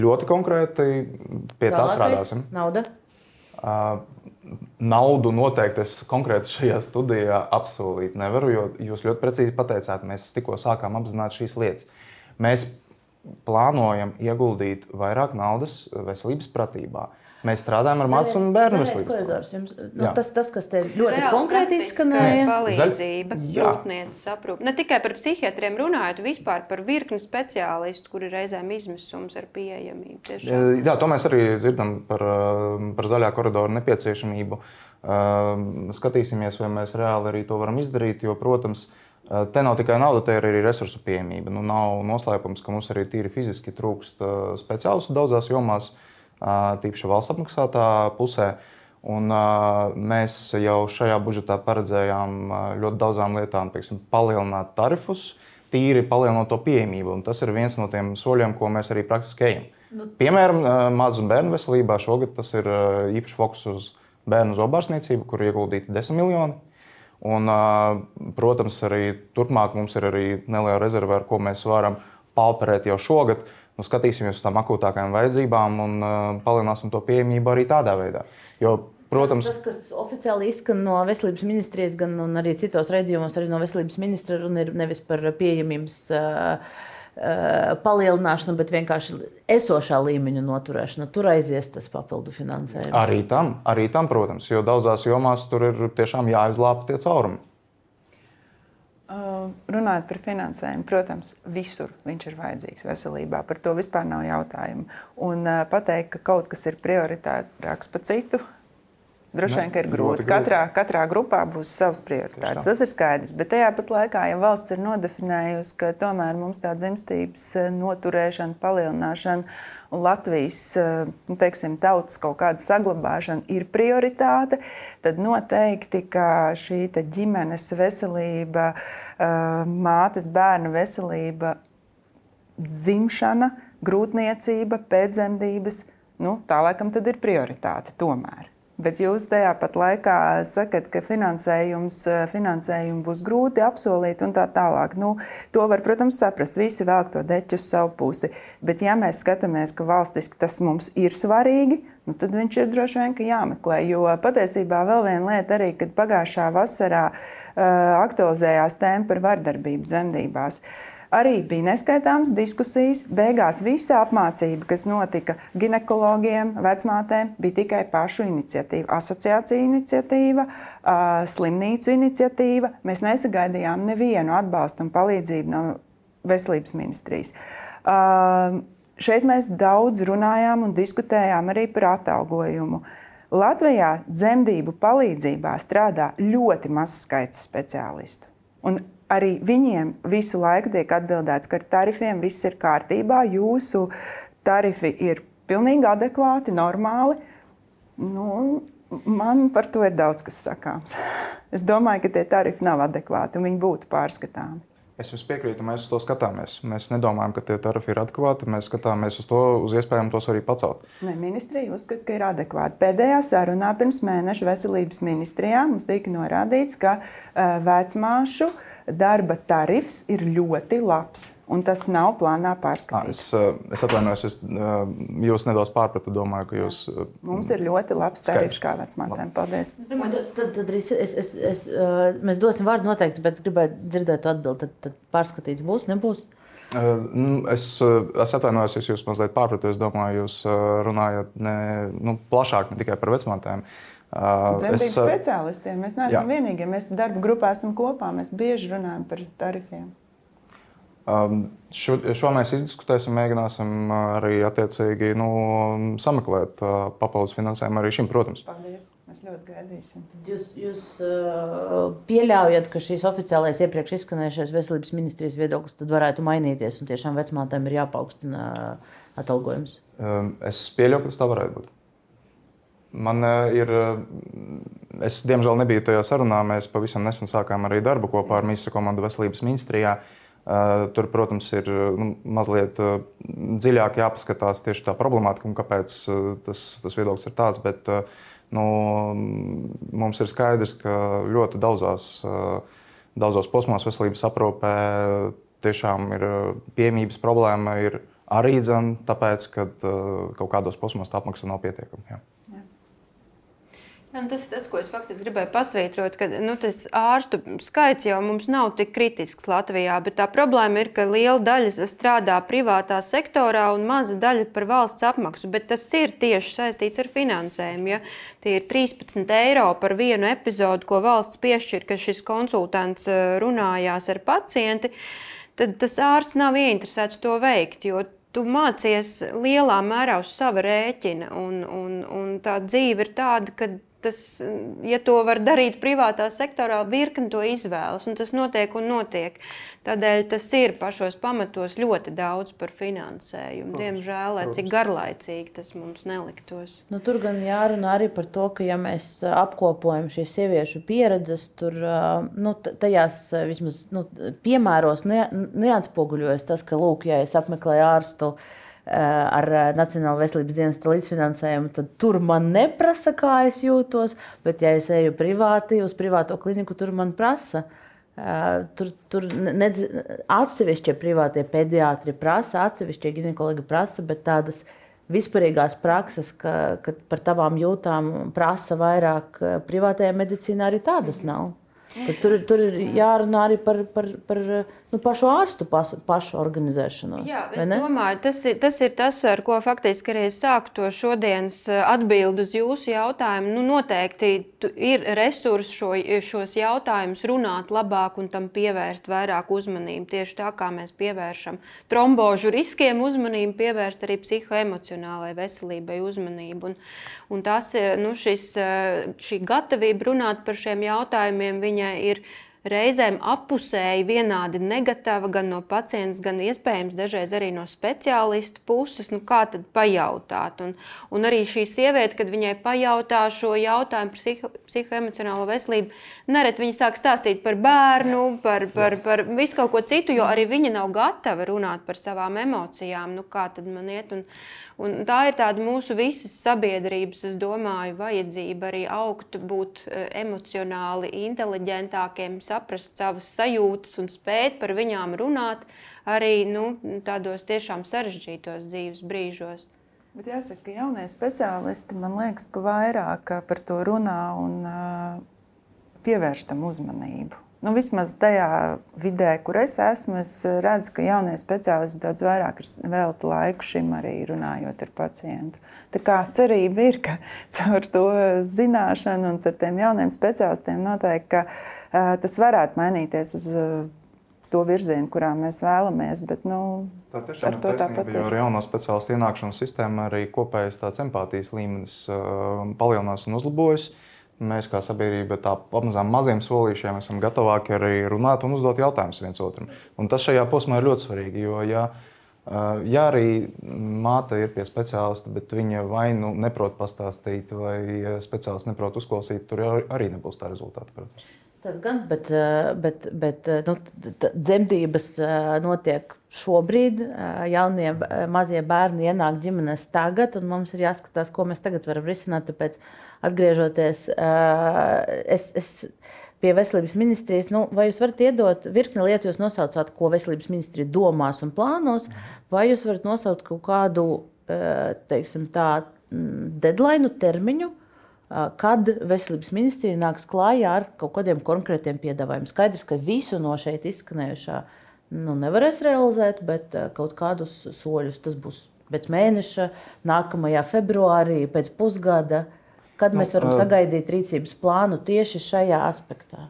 ļoti konkrēti, pie tā strādāsim. Nauda? Uh, naudu noteikti es konkrēti šajā studijā apsolīt nevaru, jo jūs ļoti precīzi pateicāt, mēs tikko sākām apzināt šīs lietas. Mēs plānojam ieguldīt vairāk naudas veselības pratībā. Mēs strādājam ar mācu un bērnu veselību. Jums, nu, tas, tas, kas te ļoti konkrēti izskanēja, palīdzība, grūtniecības aprūpe. Ne tikai par psihiatriem runājot, vispār par virkni speciālistu, kuri reizēm izmisums ar pieejamību. Tiešām. Jā, to mēs arī dzirdam par, par zaļā koridoru nepieciešamību. Skatīsimies, vai mēs reāli arī to varam izdarīt, jo, protams, Eh, te nav tikai nauda, te ir arī resursu pieejamība. Nu, nav noslēpums, ka mums arī tīri fiziski trūkst eh, speciālistu daudzās jomās, eh, tīpaši valsts apmaksātā pusē. Un, uh, mēs jau šajā budžetā paredzējām uh, ļoti daudzām lietām, piemēram, palielināt tarifus, tīri palielinot to pieejamību. Un tas ir viens no tiem soļiem, ko mēs arī praktiski ejam. Nu, Piemēram, uh, un bērnu veselībā šogad tas ir uh, īpaši fokus uz bērnu zobārstniecību, kur ieguldīti 10 miljoni. Un, protams, arī turpmāk mums ir arī neliela rezerve, ar ko mēs varam palperēt jau šogad. Nu, skatīsimies uz tām akūtākajām vajadzībām un uh, palielināsim to pieejamību arī tādā veidā. Jo, protams, tas, tas, kas oficiāli izskan no veselības ministrijas, gan arī citos reģionos, arī no veselības ministra, ir nevis par pieejamības. Uh, palielināšana, bet vienkārši esošā līmeņa noturēšana. Tur aizies tas papildu finansējums. Arī tam, arī tam, protams, jo daudzās jomās tur ir tiešām jāizlāpa tie caurumi. Uh, runājot par finansējumu, protams, visur viņš ir vajadzīgs veselībā. Par to vispār nav jautājumu. Un uh, pateikt, ka kaut kas ir prioritārāks par citu, Droši vien, ka ir grūti. Katrā, katrā grupā būs savas prioritātes. Tas ir skaidrs. Bet tajā pat laikā, ja valsts ir nodefinējusi, ka tomēr mums tā dzimstības eh, noturēšana, palielināšana un Latvijas eh, nu, teiksim, tautas kaut kāda saglabāšana ir prioritāte, tad noteikti šī ģimenes veselība, eh, mātes bērnu veselība, dzimšana, grūtniecība, pēcdzemdības, nu, tā laikam ir prioritāte tomēr. Bet jūs tajā pat laikā sakat, ka finansējums, finansējumu būs grūti apsolīt un tā tālāk. Nu, to var, protams, saprast. Visi velk to deķu uz savu pusi. Bet, ja mēs skatāmies, ka valstiski tas mums ir svarīgi, nu, tad viņš ir droši vien jāmeklē. Jo patiesībā vēl viena lieta arī, kad pagājušā vasarā uh, aktualizējās tēma par vardarbību dzemdībās. Uh, Arī bija neskaitāmas diskusijas. Beigās visa apmācība, kas notika ginekologiem, vecmātēm, bija tikai pašu iniciatīva, asociācija iniciatīva, slimnīcu iniciatīva. Mēs nesagaidījām nevienu atbalstu un palīdzību no veselības ministrijas. Šeit mēs daudz runājām un diskutējām arī par atalgojumu. Latvijā dzemdību palīdzībā strādā ļoti mazs skaits speciālistu. Un arī viņiem visu laiku tiek atbildēts, ka ar tarifiem viss ir kārtībā, jūsu tarifi ir pilnīgi adekvāti, normāli. Nu, man par to ir daudz kas sakāms. Es domāju, ka tie tarifi nav adekvāti un viņi būtu pārskatāmi. Es jums piekrītu, mēs uz to skatāmies. Mēs nedomājam, ka tie tarifi ir adekvāti. Mēs skatāmies uz to, uz iespējām tos arī pacelt. Ne, ministrija uzskata, ka ir adekvāti. Pēdējā sarunā pirms mēneša veselības ministrijā mums tika norādīts, ka uh, vecmāšu darba tarifs ir ļoti labs. Un tas nav plānā pārskatīts. Es, es atvainojos, es jūs nedaudz pārpratu. Domāju, ka jūs. Mums ir ļoti labs tarifs kā vecmātēm. Paldies. Tad, tad, tad es, es, es, es, mēs dosim vārdu noteikti, bet gribētu dzirdēt atbildi. Tad, tad pārskatīts būs, nebūs. Es, es atvainojos, ja jūs mazliet pārpratu. Es domāju, jūs runājat ne, nu, plašāk, ne tikai par vecmātēm. Dzemdību es, speciālistiem. Mēs neesam jā. vienīgie. Mēs darba grupā esam kopā. Mēs bieži runājam par tarifiem. Um, šo, šo mēs izdiskutēsim, mēģināsim arī attiecīgi nu, sameklēt uh, papildus finansējumu arī šim, protams. Paldies! Mēs ļoti gaidīsim. Jūs, jūs uh, pieļaujat, ka šīs oficiālais iepriekš izskanējušais veselības ministrijas viedoklis varētu mainīties un tiešām vecmātēm ir jāpaukstina atalgojums? Um, es pieļauju, ka tas tā varētu būt. Man ir, es diemžēl nebiju tajā sarunā. Mēs pavisam nesen sākām arī darbu kopā ar ministru komandu veselības ministrijā. Uh, Tur, protams, ir nu, mazliet dziļāk jāpaskatās tieši tā problemātika un kāpēc tas, tas viedoklis ir tāds. Bet nu, mums ir skaidrs, ka ļoti daudzās, daudzos posmos veselības aprūpē tiešām ir piemības problēma. Ir arī dzene, tāpēc, ka kaut kādos posmos tā apmaksa nav pietiekama. Jā. Nu, tas ir tas, ko es faktiski gribēju pasvītrot, ka nu, tas ārstu skaits jau mums nav tik kritisks Latvijā, bet tā problēma ir, ka liela daļa strādā privātā sektorā un maza daļa par valsts apmaksu. Bet tas ir tieši saistīts ar finansējumu. Ja? Tie ir 13 eiro par vienu epizodu, ko valsts piešķir, ka šis konsultants eh, runājās ar pacienti. Tad tas ārsts nav ieinteresēts to veikt, tu mācies lielā mērā uz sava rēķina. Un, un, un tā dzīve ir tāda, ka tas, ja to var darīt privātā sektorā, virkni to izvēlas, un tas notiek un notiek. Tādēļ tas ir pašos pamatos ļoti daudz par finansējumu. Protams, Diemžēl, protams. cik garlaicīgi tas mums neliktos. Nu, tur gan jārunā arī par to, ka ja mēs apkopojam šīs sieviešu pieredzes, tur nu, tajās vismaz nu, piemēros ne, neatspoguļojas tas, ka, lūk, ja es apmeklēju ārstu, Eh, ar eh, Nacionālo veselības dienesta līdzfinansējumu, tad tur man neprasa, kā es jūtos. Bet, ja es eju privāti, uz privāto kliniku, tur man prasa. Eh, tur, tur nedz, atsevišķie privātie pediatri prasa, atsevišķie ginekologi prasa, bet tādas vispārīgās prakses, ka, ka par tavām jūtām prasa vairāk privātajā medicīnā, arī tādas nav. Tur, tur ir jārunā arī par, par, par nu, pašu ārstu pasu, pašu organizēšanos. Jā, es domāju, tas ir, tas ir tas, ar ko faktiski arī sāku to šodienas eh, atbildi uz jūsu jautājumu. Nu, noteikti ir resursi šo, šos jautājumus runāt labāk un tam pievērst vairāk uzmanību. Tieši tā kā mēs pievēršam trombožu riskiem uzmanību, pievērst arī psihoemocionālajai veselībai uzmanību. Un, un tas, nu, šis, eh, šī gatavība runāt par šiem jautājumiem, viņa viņai ir reizēm apusēji vienādi negatīva gan no pacienta, gan iespējams dažreiz arī no speciālistu puses. Nu, kā tad pajautāt? Un, un arī šī sieviete, kad viņai pajautā šo jautājumu par psiho, psihoemocionālo veselību, nereti viņa sāk stāstīt par bērnu, par, par, par visu kaut ko citu, jo arī viņa nav gatava runāt par savām emocijām. Nu, kā tad man iet? Un, Un tā ir tāda mūsu visas sabiedrības, es domāju, vajadzība arī augt, būt e, emocionāli inteliģentākiem, saprast savas sajūtas un spēt par viņām runāt arī nu, tādos tiešām sarežģītos dzīves brīžos. Bet jāsaka, ka jaunie speciālisti man liekas, ka vairāk par to runā un uh, pievērš tam uzmanību. Nu, vismaz tajā vidē, kur es esmu, es redzu, ka jaunie speciālisti daudz vairāk veltīja laiku šim, arī runājot ar pacientu. Tā kā cerība ir, ka caur to zināšanu un ar tiem jauniem speciālistiem noteikti ka, uh, tas varētu mainīties uz uh, to virzienu, kurā mēs vēlamies. Bet, nu, Tā tiešām ir taisnība, jo ar jauno speciālistu ienākšanas sistēmu arī kopējais empātijas līmenis palielinās un uzlabojas. Uh, Mēs kā sabiedrība tā pamazām maziem solīšiem esam gatavāki arī runāt un uzdot jautājumus viens otram. Un tas šajā posmā ir ļoti svarīgi, jo ja, ja arī māte ir pie speciālista, bet viņa vai nu neprot pastāstīt, vai speciālists neprot uzklausīt, tur arī nebūs tā rezultāta. Protams. Tas gan, bet, bet, bet nu, dzemdības notiek šobrīd. Jaunie mazie bērni ienāk ģimenēs tagad, un mums ir jāskatās, ko mēs tagad varam risināt. Tāpēc, atgriežoties, es, es pie veselības ministrijas, nu, vai jūs varat iedot virkni lietu, jūs nosaucāt, ko veselības ministrija domās un plānos, vai jūs varat nosaukt kaut kādu, teiksim tā, deadline termiņu, kad veselības ministrija nāks klājā ar kaut kādiem konkrētiem piedāvājumiem. Skaidrs, ka visu no šeit izskanējušā nu, nevarēs realizēt, bet kaut kādus soļus tas būs pēc mēneša, nākamajā februārī, pēc pusgada. Kad mēs varam sagaidīt rīcības plānu tieši šajā aspektā?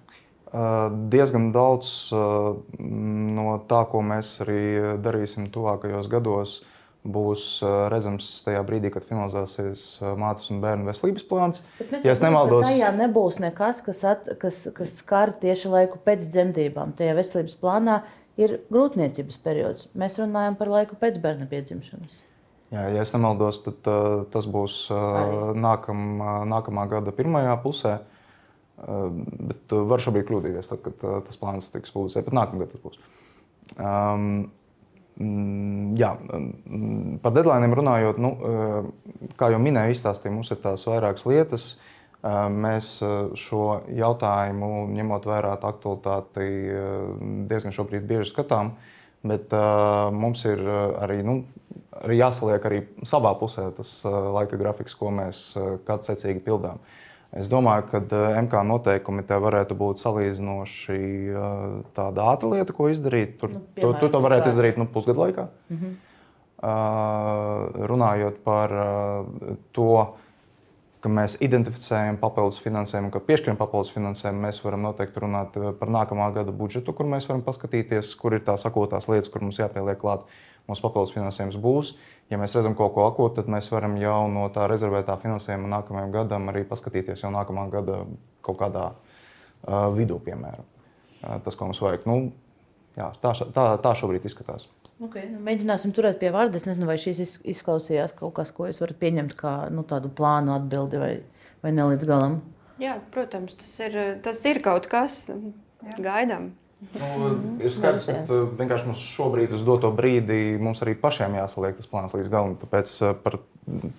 Diezgan daudz no tā, ko mēs arī darīsim tuvākajos gados, būs redzams tajā brīdī, kad finalizēsies mātes un bērnu veselības plāns. Ja es nemaldos, tad tajā nebūs nekas, kas, at, kas, kas skar tieši laiku pēc dzemdībām. Tajā veselības plānā ir grūtniecības periods. Mēs runājam par laiku pēc bērna piedzimšanas. Jā, ja es nemaldos, tad uh, tas būs uh, nākam, uh, nākamā gada pirmajā pusē. Uh, bet uh, var šobrīd kļūdīties, tad, kad uh, tas plāns tiks publicēts. Bet nākamā gada tas būs. Um, jā, mm, par deadline runājot, nu, eh, kā jau minēju, izstāstīju, mums ir tās vairākas lietas. Eh, mēs eh, šo jautājumu, ņemot vērā tā aktualitāti, diezgan šobrīd bieži skatām, bet mums ir arī, nu, arī jāsaliek arī savā pusē tas laika grafiks, ko mēs kāds secīgi pildām. Uh, Es domāju, ka eh, MK noteikumi te varētu būt salīdzinoši eh, tāda ātra lieta, ko izdarīt. Tur, nu, piemēram, tu, tu to varētu izdarīt nu, pusgadu laikā. Mm -hmm. uh, runājot par uh, to, ka mēs identificējam papildus finansējumu, ka piešķiram papildus finansējumu, mēs varam noteikti runāt par nākamā gada budžetu, kur mēs varam paskatīties, kur ir tās akūtās lietas, kur mums jāpieliek klāt. Mums papildus finansējums būs. Ja mēs redzam kaut ko akūtu, tad mēs varam jau no tā rezervētā finansējuma nākamajam gadam arī paskatīties jau nākamā gada kaut kādā uh, vidū, piemēram. Uh, tas, ko mums vajag. Nu, jā, tā, tā, tā šobrīd izskatās. Okay, nu, mēģināsim turēt pie vārda. Es nezinu, vai šis izklausījās kaut kas, ko jūs varat pieņemt kā nu, tādu plānu atbildi vai, vai ne līdz galam. Jā, protams, tas ir, tas ir kaut kas, Jā. gaidām. Nu, ir skaidrs, ka vienkārši mums šobrīd, uz doto brīdi, mums arī pašiem jāsaliek tas plāns līdz galam. Tāpēc eh, par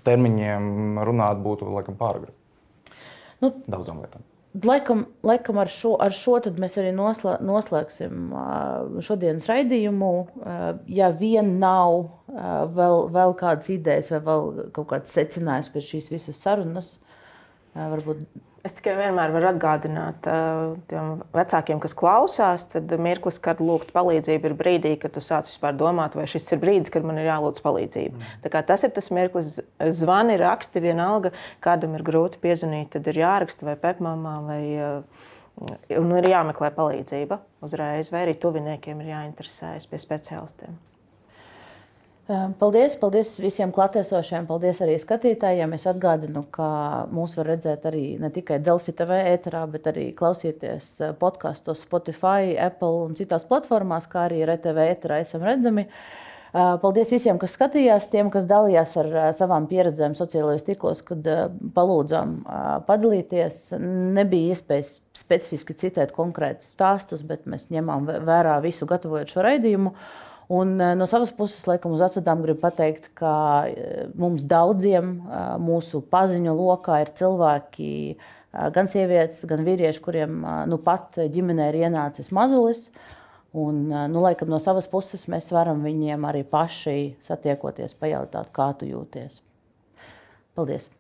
termiņiem runāt būtu laikam pāragri. Nu, Daudzām lietām. Laikam, laikam ar, šo, ar šo mēs arī noslē, noslēgsim šodienas raidījumu. Ja vien nav vēl, vēl kādas idejas vai vēl kaut kāds secinājums pēc šīs visas sarunas, varbūt Es tikai vienmēr varu atgādināt uh, tiem vecākiem, kas klausās, tad mirklis, kad lūgt palīdzību, ir brīdī, kad tu sāc vispār domāt, vai šis ir brīdis, kad man ir jālūdz palīdzību. Mm. Tas ir tas mirklis, zvani, raksti, vienalga, kādam ir grūti piezvanīt, tad ir jāraksta vai pepmamā, vai uh, ir jāmeklē palīdzība uzreiz, vai arī tuviniekiem ir jāinteresējas pie speciālistiem. Paldies, paldies visiem klātesošiem, paldies arī skatītājiem. Es atgādinu, ka mūs var redzēt arī ne tikai Delfi TV ēterā, bet arī klausīties podkastos Spotify, Apple un citās platformās, kā arī RTV ēterā esam redzami. Paldies visiem, kas skatījās, tiem, kas dalījās ar savām pieredzēm sociālajos tīklos, kad palūdzām padalīties. Nebija iespējas specifiski citēt konkrētus stāstus, bet mēs ņemām vērā visu gatavojot šo raidījumu. Un eh, no savas puses, laikam, uz acīm gribu pateikt, ka eh, mums daudziem eh, mūsu paziņu lokā ir cilvēki, gan sievietes, gan vīrieši, kuriem nu pat ģimenē ir ienācis mazulis. Un, nu, laikam, no savas puses mēs varam viņiem arī paši satiekoties, pajautāt, kā tu jūties. Paldies!